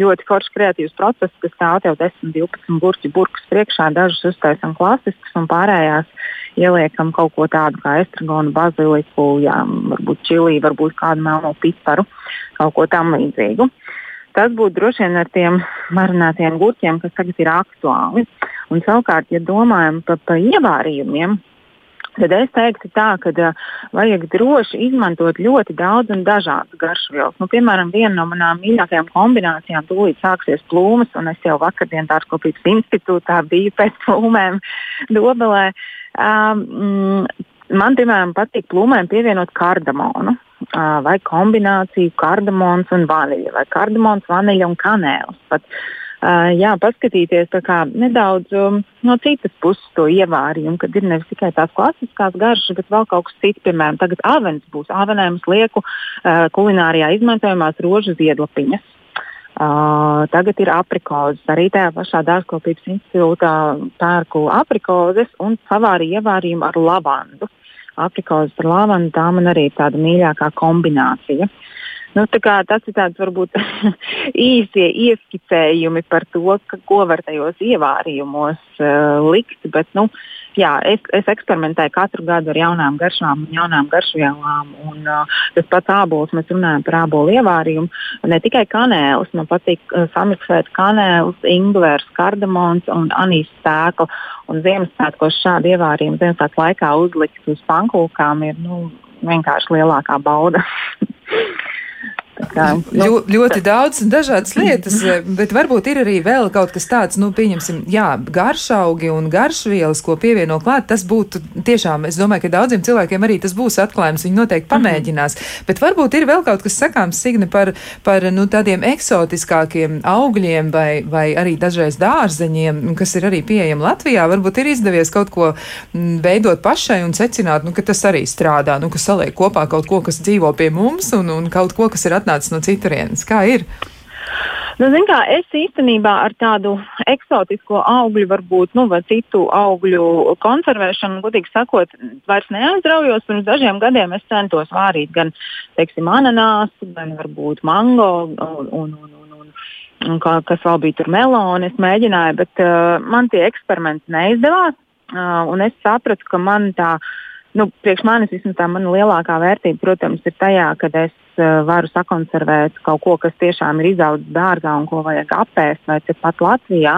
ļoti foršs kreatīvs process, kas stāv tev 10, 12 gurķu burkus priekšā, dažus uztaisam klasiskus un pārējās ieliekam kaut ko tādu kā estragonu, baziliku, jā, varbūt čili, varbūt kādu melno piparu, kaut ko tam līdzīgu. Tas būtu droši vien ar tiem marinētiem gurķiem, kas tagad ir aktuāli. Un savukārt, ja domājam par pa ievārījumiem, tad es teiktu tā, ka uh, vajag droši izmantot ļoti daudz un dažādas garšvielas. Nu, piemēram, viena no manām mīļākajām kombinācijām tūlīt sāksies plūmes, un es jau vakardien dārzkopības institūtā biju pēc plūmēm Dobelē. Um, man, piemēram, patīk plūmēm pievienot kardamonu. Vai kombināciju kardamons un vaniļa, vai kardamons, vaniļa un kanēls. Pat, jā, paskatīties kā, nedaudz um, no citas puses to ievārījumu, kad ir nevis tikai tās klasiskās garšas, bet vēl kaut kas cits. Piemēram, tagad avens būs. Avenē mums lieku uh, kulinārijā izmantojamās rožu ziedlapiņas. Uh, tagad ir aprikozes. Arī tajā pašā dārzkopības institūtā pērku aprikozes un savāri ievārījumu ar lavandu. Aprikozes ar lavandu tā man arī ir tāda mīļākā kombinācija. Uh, Nu, tas ir tāds varbūt īsie ieskicējumi par to, ka, ko var tajos ievārījumos uh, likt. Bet, nu, jā, es, es eksperimentēju katru gadu ar jaunām garšām un jaunām garšvielām. Un, uh, tas pats ābols, mēs runājam par ābolu ievārījumu. Ne tikai kanēlis, man patīk uh, samiksēt kanēlis, ingvers, kardamons un anīs stēklu. Un Ziemassvētkos šādu ievārījumu Ziemassvētku laikā uzlikt uz pankūkām ir nu, vienkārši lielākā bauda. Kā, nu, Ļo, ļoti daudz dažādas lietas, bet varbūt ir arī vēl kaut kas tāds, nu, pieņemsim, jā, garšaugi un garšvielas, ko pievieno klāt, tas būtu tiešām, es domāju, ka daudziem cilvēkiem arī tas būs atklājums, viņi noteikti pamēģinās, mm -hmm. bet varbūt ir vēl kaut kas sakāms, Signe, par, par nu, tādiem eksotiskākiem augļiem vai, vai arī dažreiz dārzeņiem, kas ir arī pieejami Latvijā, varbūt ir izdevies kaut ko mm, veidot pašai un secināt, nu, ka tas arī strādā, nu, ka saliek kopā kaut ko, kas dzīvo pie mums un, un kaut ko, kas ir atnācis atnācis no citurienes. Kā ir? Nu, kā, es īstenībā ar tādu eksotisko augļu, varbūt nu, citu augļu konservēšanu, gudīgi sakot, vairs neaizraujos. Pirms dažiem gadiem es centos vārīt gan teiksim, ananāsu, gan varbūt mango un, un, un, un, un kā, kas vēl bija tur meloni. Es mēģināju, bet uh, man tie eksperimenti neizdevās. Uh, es sapratu, ka man tā nu, priekš manis vismaz tā mana lielākā vērtība, protams, ir tajā, ka es varu sakonservēt kaut ko, kas tiešām ir izaudzis dārzā un ko vajag apēst, vai pat Latvijā.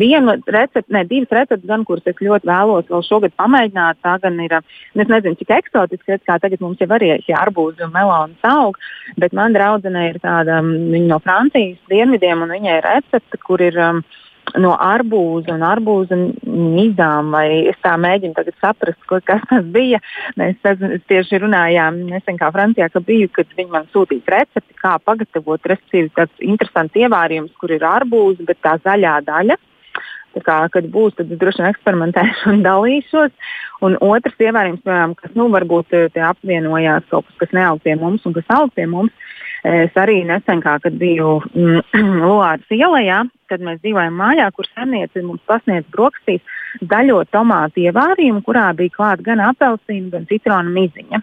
Vienu recepti, ne divas receptes, gan kuras es ļoti vēlos vēl šogad pamēģināt, tā gan ir, nu, es nezinu, cik eksotiski, kā tagad mums jau arī ir arbūzi un melonas aug, bet man draudzene ir tāda, viņa no Francijas dienvidiem, un viņai ir recepte, kur ir. Um, no arbūza un arbūza mizām, es tā mēģinu saprast, ko, kas tas bija. Mēs tieši runājām nesen kā Francijā, ka biju, kad viņi man sūtīja recepti, kā pagatavot, respektīvi tāds interesants ievārījums, kur ir arbūza, bet tā zaļā daļa. Tā kā, kad būs, tad es droši vien eksperimentēšu un dalīšos. Un otrs ievērījums, piemēram, kas nu, varbūt apvienojās kaut kas, kas neaug pie mums un kas aug pie mums, Es arī nesen, kad biju mm, Loāras ielā, kad mēs dzīvojam mājā, kur saimniece mums pasniedz brokastīs zaļo tomātu ievārījumu, kurā bija klāta gan apelsīna, gan citrona miziņa.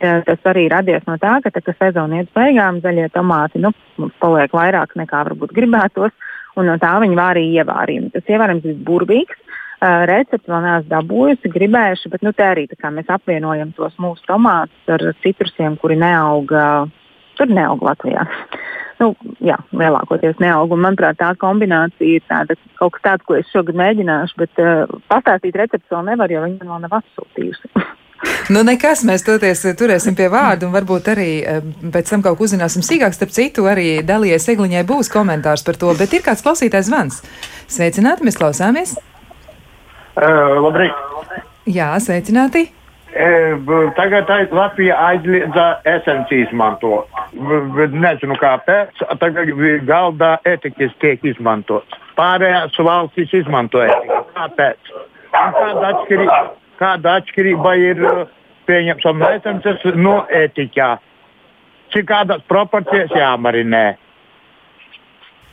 Tas arī radies no tā, ka tā, sezona iet beigām, zaļie tomāti nu, mums paliek vairāk nekā varbūt gribētos, un no tā viņi vārīja ievārījumu. Tas ievārījums ir burvīgs. Uh, recepti vēl neesmu dabūjusi, gribējuši, bet nu, te arī mēs apvienojam tos mūsu tomātus ar citrusiem, kuri neauga uh, tur neaug Latvijā. Nu, jā, lielākoties neaug. Un, manuprāt, tā kombinācija ir tāda, kaut kas tāds, ko es šogad mēģināšu, bet uh, pastāstīt recepti vēl nevar, jo viņi man vēl nav atsūtījusi. Nu, nekas, mēs toties turēsim pie vārdu un varbūt arī pēc tam kaut ko uzzināsim sīkāk. Starp citu, arī dalījies Egliņai būs komentārs par to, bet ir kāds klausītājs zvans. Sveicināti, mēs klausāmies! Uh, labrīt! Jā, sveicināti! Tagad Latvija aizliedza esenci izmantot. Nezinu kāpēc. Tagad galdā etiķis tiek izmantots. Pārējās valstis izmanto etiķi. Kāpēc? Un kāda atšķirība, kāda atšķirība ir pieņemsim esences no etiķā? Cik kādas proporcijas jāmarinē?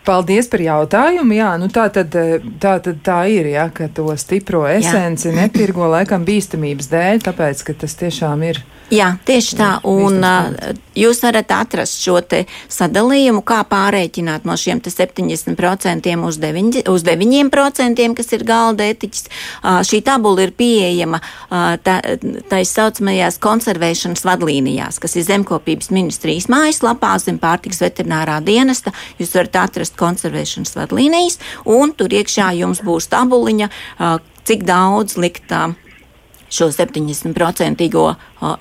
Paldies par jautājumu. Jā, nu tā, tad, tā tad tā ir, ja, ka to stipro esenci jā. nepirgo laikam bīstamības dēļ, tāpēc, ka tas tiešām ir. Jā, tieši tā. Un uh, jūs varat atrast šo sadalījumu, kā pārreikināt no šiem 70% uz, 9, uz 9%, kas ir galda etiķis. Uh, šī tabula ir pieejama uh, tā, tā saucamajās konservēšanas vadlīnijās, kas ir zemkopības ministrijas mājaslapā zem pārtiks veterinārā dienesta. Jūs varat atrast konservēšanas vadlīnijas, un tur iekšā jums būs tabuliņa, cik daudz likt. Uh, šo 70%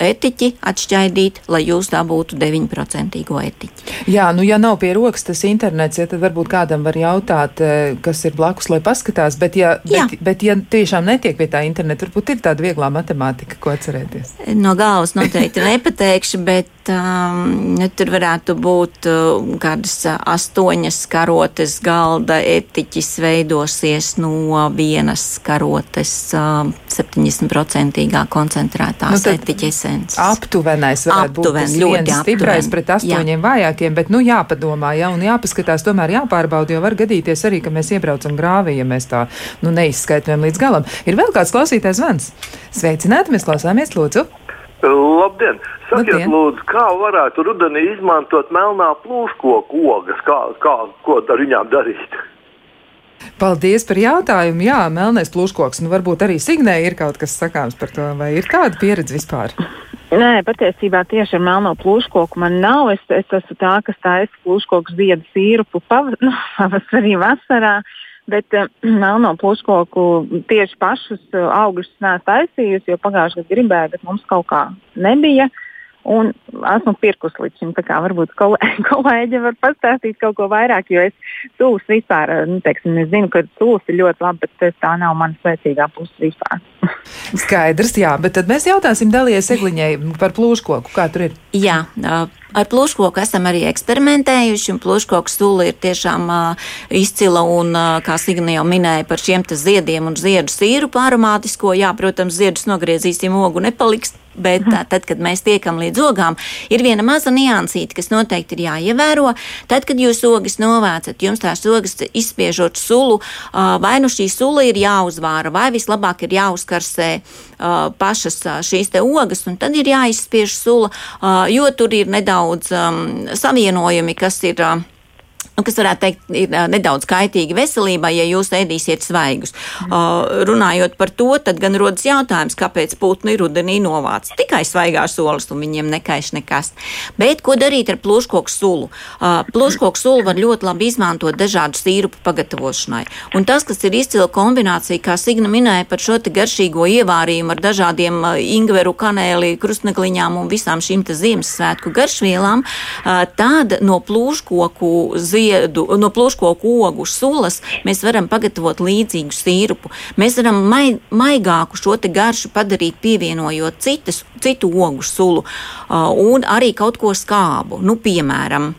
etiķi atšķaidīt, lai jūs dabūtu 9% etiķi. Jā, nu ja nav pie rokas tas internets, ja, tad varbūt kādam var jautāt, e, kas ir blakus, lai paskatās, bet ja, bet, bet ja tiešām netiek pie tā interneta, varbūt ir tāda vieglā matemātika, ko atcerēties. No galvas noteikti nepateikšu, bet um, tur varētu būt um, kādas astoņas karotes galda etiķis veidosies no vienas karotes um, 70% koncentrētās nu, etiķes esence. Aptuvenais varētu aptuven, būt tas viens stiprais pret astoņiem jā. vājākiem, bet nu jāpadomā, jā, un jāpaskatās, tomēr jāpārbauda, jo var gadīties arī, ka mēs iebraucam grāvī, ja mēs tā, nu, neizskaitām līdz galam. Ir vēl kāds klausītājs zvans. Sveicināti, mēs klausāmies, lūdzu! Labdien! Sakiet, Labdien. lūdzu, kā varētu rudenī izmantot melnā plūškoku ogas, kā, kā, ko ar viņām darīt? Paldies par jautājumu. Jā, melnais plūškoks. Nu, varbūt arī Signē ir kaut kas sakāms par to, vai ir tāda pieredze vispār? Nē, patiesībā tieši ar melno plūškoku man nav. Es, es esmu tā, kas taisa plūškoku ziedu sīrupu pav nu, pavasarī, vasarā. Bet uh, melno plūškoku tieši pašus uh, augļus neesmu taisījusi, jo pagājušajā gadā gribēju, bet mums kaut kā nebija. Uh, Un esmu pirkus līdz šim. Varbūt kolēģi var pastāstīt kaut ko vairāk, jo es sūs vispār, nu, teiksim, es zinu, ka sūs ir ļoti labi, bet tā nav mana spēcīgā puse vispār. Skaidrs, jā, bet tad mēs jautāsim Dalies Egliņai par plūškoku, kā tur ir. Jā, Ar plūškoku esam arī eksperimentējuši, un plūškoku sula ir tiešām uh, izcila. Un, uh, kā Signe jau minēja par šiem ziediem un ziedu sīrupu aromātisko, jā, protams, ziedus nogriezīsim, ogu nepaliks. Bet tā, tad, kad mēs tiekam līdz ogām, ir viena maza niansīte, kas noteikti ir jāievēro. Tad, kad jūs ogas novācat, jums tās ogas izspiežot sulu, vai nu šī sula ir jāuzvāra, vai vislabāk ir jāuzkarsē pašas šīs te ogas, un tad ir jāizspiež sula, jo tur ir nedaudz um, savienojumi, kas ir. Nu, kas varētu teikt, ir nedaudz kaitīgi veselībai, ja jūs ēdīsiet svaigus. Uh, runājot par to, tad gan rodas jautājums, kāpēc putni rudenī novāc tikai svaigās olas un viņiem nekaiš nekas. Bet ko darīt ar plūškoku sulu? Uh, plūškoku sulu var ļoti labi izmantot dažādu sīrupu pagatavošanai. Un tas, kas ir izcila kombinācija, kā Signa minēja par šo garšīgo ievārījumu ar dažādiem ingveru, kanēli, krustnekliņām un visām šīm Ziemassvētku garšvielām, uh, tad no plūškoku zīmes ziedu, no plūškoku ogu sulas mēs varam pagatavot līdzīgu sīrupu. Mēs varam mai, maigāku šo garšu padarīt, pievienojot citas, citu ogu sulu uh, un arī kaut ko skābu. Nu, piemēram,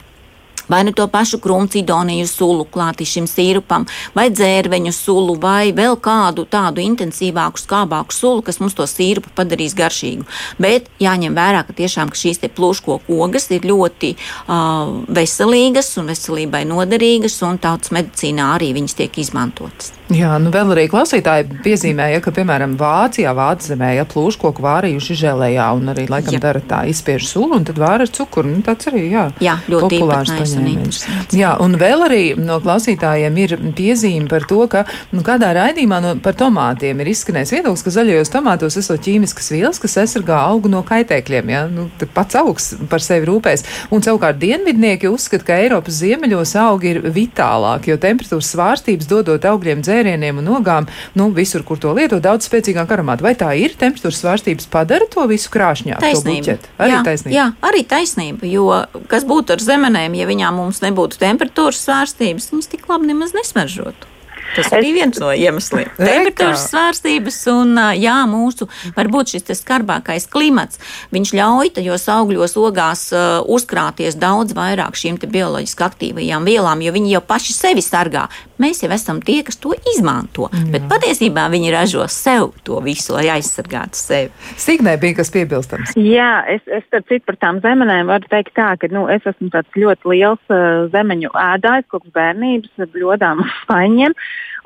vai nu to pašu krumcidoniju sulu klāti šim sīrupam, vai dzērveņu sulu, vai vēl kādu tādu intensīvāku, skābāku sulu, kas mums to sīrupu padarīs garšīgu. Bet jāņem vērā, ka tiešām ka šīs plūškoku ogas ir ļoti uh, veselīgas un veselībai noderīgas, un tautas medicīnā arī viņas tiek izmantotas. Jā, nu vēl arī klausītāji piezīmēja, ka, piemēram, Vācijā, Vācu zemē, ja plūškoku vārījuši žēlējā un arī laikam jā. dara tā izspiež sulu un tad vāra ar cukuru. Nu, tāds arī, jā, jā ļoti populārs paņēmiens. Jā, un vēl arī no klausītājiem ir piezīme par to, ka nu, kādā raidījumā no, par tomātiem ir izskanējis viedoklis, ka zaļajos tomātos esot ķīmiskas vielas, kas aizsargā augu no kaitēkļiem. Ja? Nu, pats augs par sevi rūpēs. Un savukārt dienvidnieki uzskata, ka Eiropas ziemeļos augi ir vitālāki, jo temperatūras svārstības dodot augļiem dzērieniem dzērieniem un nogām, nu, visur, kur to lieto, daudz spēcīgāk aromātu. Vai tā ir temperatūras svārstības padara to visu krāšņāk? Taisnība. Arī jā, taisnība. Jā, arī taisnība, jo kas būtu ar zemenēm, ja viņām mums nebūtu temperatūras svārstības, viņas tik labi nemaz nesmaržotu. Tas arī viens no iemesliem. Temperatūras svārstības un jā, mūsu varbūt šis skarbākais klimats, viņš ļauj tajos augļos ogās uh, uzkrāties daudz vairāk šīm bioloģiski aktīvajām vielām, jo viņi jau paši sevi sargā. Mēs jau esam tie, kas to izmanto, jā. bet patiesībā viņi ražo sev to visu, lai aizsargātu sevi. Signē bija kas piebilstams. Jā, es, es starp citu par tām zemenēm varu teikt tā, ka nu, es esmu tāds ļoti liels uh, zemeņu ēdājs kopš bērnības, bļodām uz spaiņiem.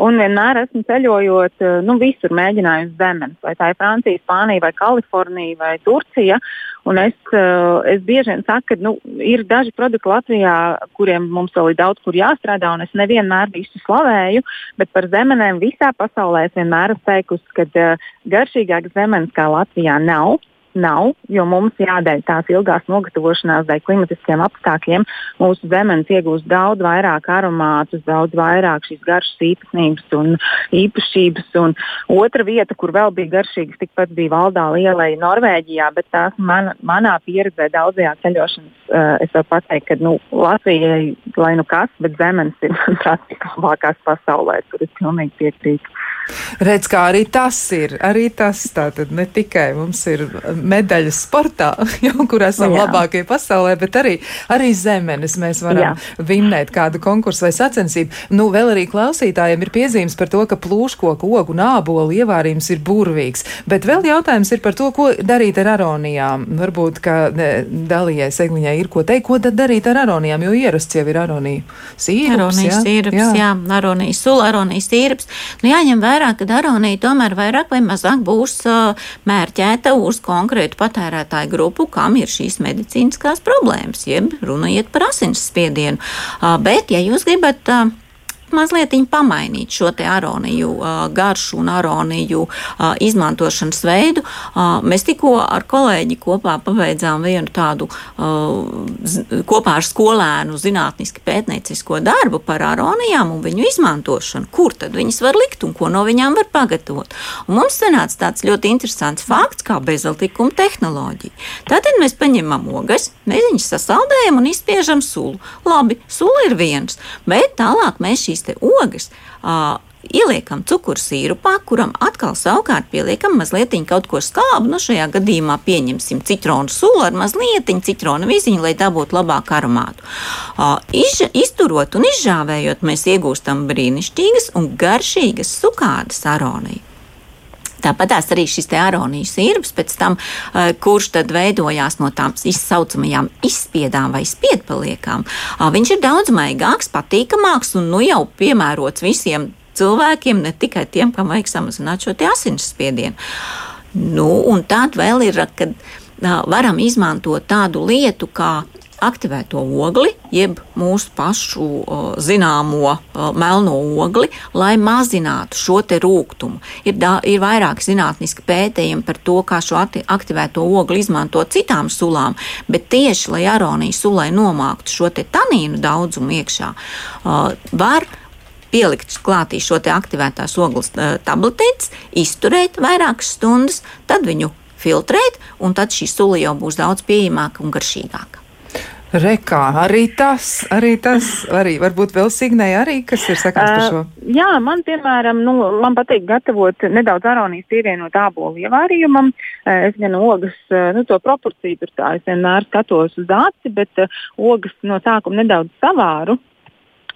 Un vienmēr esmu ceļojot, uh, nu, visur mēģinājusi zemes, vai tā ir Francija, Spānija, vai Kalifornija, vai Turcija. Un es, uh, es bieži vien saku, ka nu, ir daži produkti Latvijā, kuriem mums vēl ir daudz kur jāstrādā, un es nevienmēr visu slavēju, bet par zemenēm visā pasaulē es vienmēr esmu teikusi, ka uh, garšīgākas zemenes kā Latvijā nav nav, jo mums jādēļ tās ilgās nogatavošanās dēļ klimatiskiem apstākļiem mūsu zemes iegūst daudz vairāk aromātus, daudz vairāk šīs garšas īpatnības un īpašības. Un otra vieta, kur vēl bija garšīgas, tikpat bija Valdā Lielai Norvēģijā, bet tās man, manā pieredzē daudzajā ceļošanas uh, es varu pateikt, ka nu, Latvijai, lai nu kas, bet zemes ir manuprāt labākās pasaulē, tur es pilnīgi piekrītu. Redz, kā arī tas ir. Arī tas tātad ne tikai mums ir medaļas sportā, jau kur esam Jā. labākie pasaulē, bet arī, arī zemenes mēs varam Jā. vinnēt kādu konkursu vai sacensību. Nu, vēl arī klausītājiem ir piezīmes par to, ka plūškoku, ogu un ābolu ievārījums ir burvīgs. Bet vēl jautājums ir par to, ko darīt ar aronijām. Varbūt, ka dalījai Segliņai ir ko teikt, ko tad darīt ar aronijām, jo ierasts jau ir aronija sīrups. Aronijas sīrups, jā, jā aronijas sula, aronijas sīrups. Nu, jāņem vērā, ka aronija tomēr vairāk vai mazāk būs mērķēta uz konkrētu patērētāju grupu, kam ir šīs medicīniskās problēmas, jeb runājiet par asinsspiedienu. Uh, bet, ja jūs gribat mazliet pamainīt šo aroniju uh, garšu un aroniju uh, izmantošanas veidu. Uh, mēs tikko ar kolēģi kopā pabeidzām vienu tādu kopā ar skolēnu zinātniski pētniecisko darbu par aronijām un viņu izmantošanu. Kur tad viņas var likt un ko no viņām var pagatavot? Un mums sanāca tāds ļoti interesants fakts kā bezaltikuma tehnoloģija. Tātad mēs paņemam ogas, mēs viņus sasaldējam un izspiežam sulu. Labi, sula ir viens, bet tālāk mēs šīs šīs ogas. Uh, ieliekam cukuru sīrupā, kuram atkal savukārt pieliekam mazliet kaut ko skābu. Nu, šajā gadījumā pieņemsim citronu sulu ar mazliet citronu viziņu, lai dabūtu labāku aromātu. Uh, iz, izturot un izžāvējot, mēs iegūstam brīnišķīgas un garšīgas sukādas aronijas. Tāpat arī šis aronijas sirds, pēc tam, uh, kurš tad veidojās no tām izsaucamajām izspiedām vai spiedpaliekām, viņš ir daudz maigāks, patīkamāks un nu jau piemērots visiem cilvēkiem, ne tikai tiem, kam vajag samazināt šo asinsspiedienu. Nu, un tad vēl ir, kad varam izmantot tādu lietu kā aktivēto ogli, jeb mūsu pašu uh, zināmo uh, melno ogli, lai mazinātu šo rūkumu. Ir, da, ir vairāk zinātniski pētījumi par to, kā šo aktivēto ogli izmantot citām sulām, bet tieši lai aronijas sulai nomāktu šo tanīnu daudzumu iekšā, uh, var pielikt klātī šo aktivētās ogles uh, tabletītes, izturēt vairākas stundas, tad viņu filtrēt, un tad šī sula jau būs daudz pieejamāka un garšīgāka. Rekā, arī tas, arī tas, arī varbūt vēl signēja arī, kas ir sakāms par šo. Uh, jā, man, piemēram, nu, man patīk gatavot nedaudz aronijas pievienot ābolu ievārījumam. Es gan ogas, nu, to proporciju tur tā, es vienmēr skatos uz dāci, bet ogas no sākuma nedaudz savāru.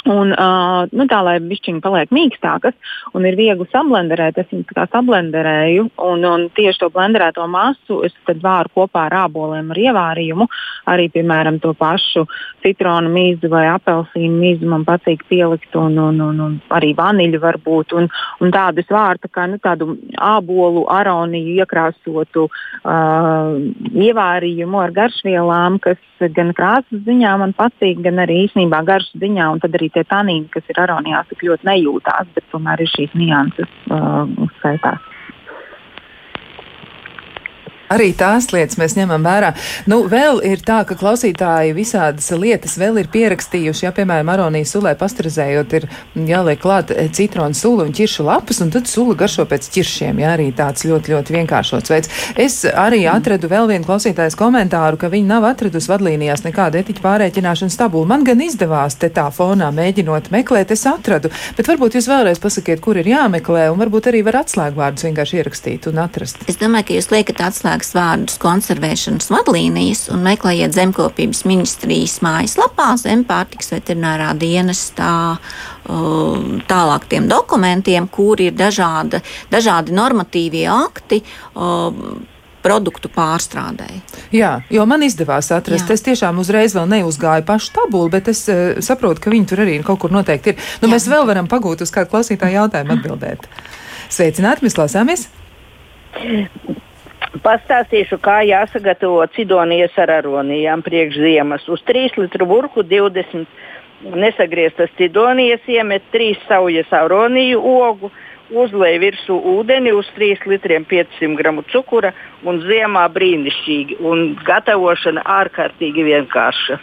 Un, uh, nu, tā lai bišķiņi paliek mīkstākas un ir viegli sablenderēt, es viņu kā sablenderēju. Un, un tieši to blenderēto masu es vāru kopā ar āboliem, ar ievārījumu. Arī, piemēram, to pašu citronu mīzu vai apelsīnu mīzu man patīk pielikt, un, un, un, un arī vaniļu varbūt. Un, un tādu es vāru tā kā, nu, tādu ābolu aroniju iekrāsotu uh, ievārījumu ar garšvielām, kas gan krāsas ziņā man patīk, gan arī īsnībā garšas ziņā. Un tad arī tie tanīni, kas ir aronijās, tik ļoti nejūtās, bet tomēr ir šīs nianses uh, skaitās. Arī tās lietas mēs ņemam vērā. Nu, vēl ir tā, ka klausītāji visādas lietas vēl ir pierakstījuši. Ja, piemēram, aronijas sulē pasterizējot, ir jāliek klāt eh, citronu sula un ķiršu lapas, un tad sula garšo pēc ķiršiem. Ja, arī tāds ļoti, ļoti vienkāršots veids. Es arī atradu vēl vienu klausītājas komentāru, ka viņi nav atradusi vadlīnijās nekādu etiķu pārreķināšanas tabulu. Man gan izdevās te tā fonā mēģinot meklēt, es atradu, bet varbūt jūs vēlreiz pasakiet, kur ir jāmeklē, un varbūt arī var atslēgvārdus vienkārši ierakstīt un atrast. Es domāju, ka jūs liekat atslēgu vairākus vārdus konservēšanas vadlīnijas un meklējiet zemkopības ministrijas mājaslapā, Zempārtiks veterinārā dienestā, tālāk tiem dokumentiem, kur ir dažāda, dažādi normatīvie akti produktu pārstrādēji. Jā, jo man izdevās atrast. Jā. Es tiešām uzreiz vēl neuzgāju pašu tabulu, bet es uh, saprotu, ka viņi tur arī kaut kur noteikti ir. Nu, Jā. mēs vēl varam pagūt uz kādu klausītāju jautājumu atbildēt. Sveicināti, mēs klausāmies! Pastāstīšu, kā jāsagatavo cidonijas ar aronijām priekšziemas. Uz 3 litru burku 20 nesagrieztas cidonijas iemet 3 saujas aroniju ogu, uzlēj virsū ūdeni uz 3 litriem 500 gramu cukura un ziemā brīnišķīgi. Un gatavošana ārkārtīgi vienkārša.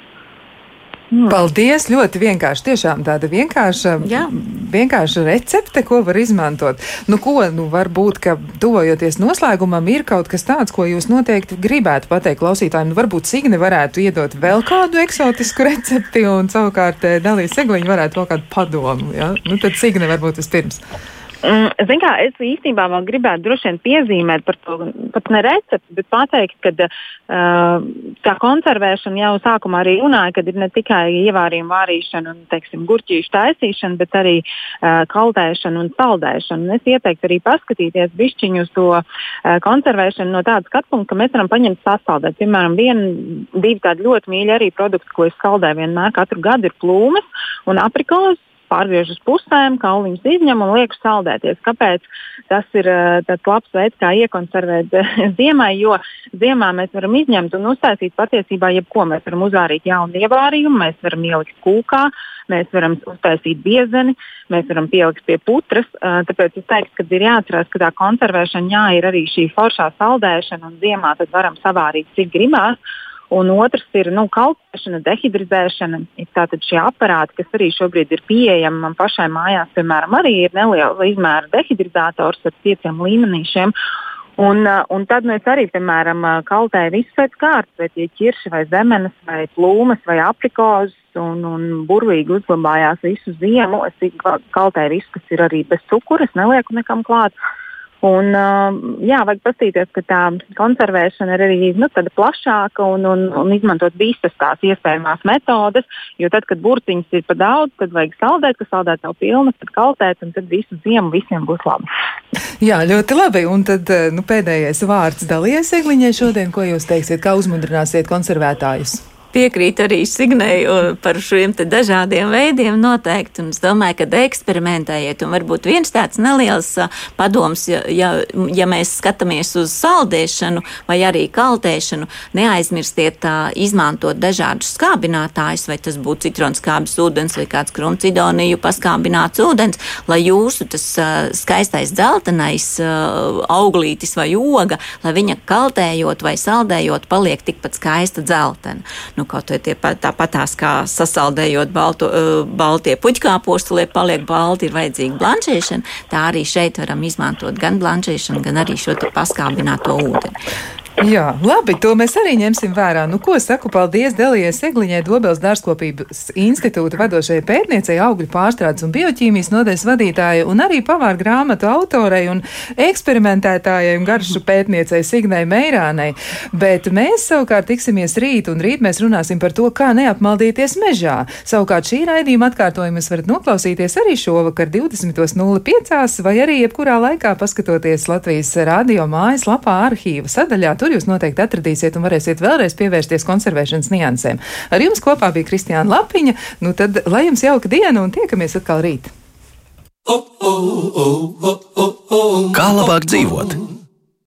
Mm. Paldies! Ļoti vienkārši. Tiešām tāda vienkārša, Jā. vienkārša recepte, ko var izmantot. Nu, ko, nu, varbūt, ka tuvojoties noslēgumam, ir kaut kas tāds, ko jūs noteikti gribētu pateikt klausītājiem. Nu, varbūt Signe varētu iedot vēl kādu eksotisku recepti, un savukārt eh, Dalīs Segliņa varētu vēl kādu padomu. Ja? Nu, tad Signe varbūt vispirms. Mm, Ziniet, kā es īstenībā vēl gribētu droši vien piezīmēt par to, pat ne recepti, bet pateikt, ka uh, tā konservēšana jau sākumā arī runāja, ka ir ne tikai ievārījuma vārīšana un, teiksim, gurķīšu taisīšana, bet arī uh, kaldēšana un saldēšana. Un es ieteiktu arī paskatīties bišķiņu uz to uh, konservēšanu no tāda skatu punkta, ka mēs varam paņemt sasaldēt. Piemēram, viena, divi tādi ļoti mīļi arī produkti, ko es saldēju vienmēr katru gadu, ir plūmes un aprikos pārgriež uz pusēm, kauliņus izņem un liek saldēties. Kāpēc? Tas ir uh, tāds labs veids, kā iekonservēt ziemai, jo ziemā mēs varam izņemt un uztaisīt patiesībā jebko. Mēs varam uzvārīt jaunu ievārījumu, mēs varam ielikt kūkā, mēs varam uztaisīt biezeni, mēs varam pielikt pie putras. Uh, tāpēc es teiktu, ka ir jāatcerās, ka tā konservēšana jā, ir arī šī foršā saldēšana un ziemā tad varam savārīt cik gribās. Un otrs ir nu, kalpēšana, dehidrizēšana. Tātad šie aparāti, kas arī šobrīd ir pieejami man pašai mājās, piemēram, arī ir neliela izmēra dehidrizators ar pieciem līmenīšiem. Un, uh, un tad nu, es arī, piemēram, uh, kaltēju visu pēc kārtas, vai tie ķirši, vai zemenes, vai plūmes, vai aprikozes, un, un burvīgi uzglabājās visu ziemu. Es kaltēju visu, kas ir arī bez cukura, es nelieku nekam klāt. Uh, Un, jā, vajag paskatīties, ka tā konservēšana ir arī nu, plašāka un, un, un izmantot visas tās iespējamās metodes. Jo tad, kad burtiņas ir par daudz, tad vajag saldēt, ka saldēt nav pilnas, tad kaltēt, un tad visu ziemu visiem būs labi. Jā, ļoti labi. Un tad nu, pēdējais vārds dalījies Egliņai šodien, ko jūs teiksiet, kā uzmundrināsiet konservētājus? Piekrītu arī Signēju par šiem dažādiem veidiem noteikti. Un es domāju, ka eksperimentējiet. Un varbūt viens tāds neliels padoms, ja, ja, ja mēs skatāmies uz saldēšanu vai arī kaltēšanu, neaizmirstiet tā, izmantot dažādus skābinātājus, vai tas būtu citronskābis ūdens vai kāds krumcidoniju paskābināts ūdens, lai jūsu tas skaistais dzeltenais auglītis vai oga, lai viņa kaltējot vai saldējot paliek tikpat skaista dzeltena nu, kaut vai tie tāpatās kā sasaldējot balto, uh, baltie puķkāposti, lai paliek balti, ir vajadzīga blanšēšana. Tā arī šeit varam izmantot gan blanšēšanu, gan arī šo paskābināto ūdeni. Jā, labi, to mēs arī ņemsim vērā. Nu, ko saku, paldies Delijai Segliņai, Dobels dārzkopības institūta vadošajai pētniecei, augļu pārstrādes un bioķīmijas nodeļas vadītājai un arī pavāru grāmatu autorei un eksperimentētājai un garšu pētniecei Signai Meirānei. Bet mēs savukārt tiksimies rīt, un rīt mēs runāsim par to, kā neapmaldīties mežā. Savukārt šī raidījuma atkārtojumu jūs varat noklausīties arī šovakar 20.05 vai arī jebkurā laikā paskatoties Latvijas radio mājas lapā arhīva sadaļā. Tur Tur jūs noteikti atradīsiet un varēsiet vēlreiz pievērsties konservēšanas niansēm. Ar jums kopā bija Kristiāna Lapiņa. Nu tad, lai jums jauka diena un tiekamies atkal rīt! Kā labāk dzīvot?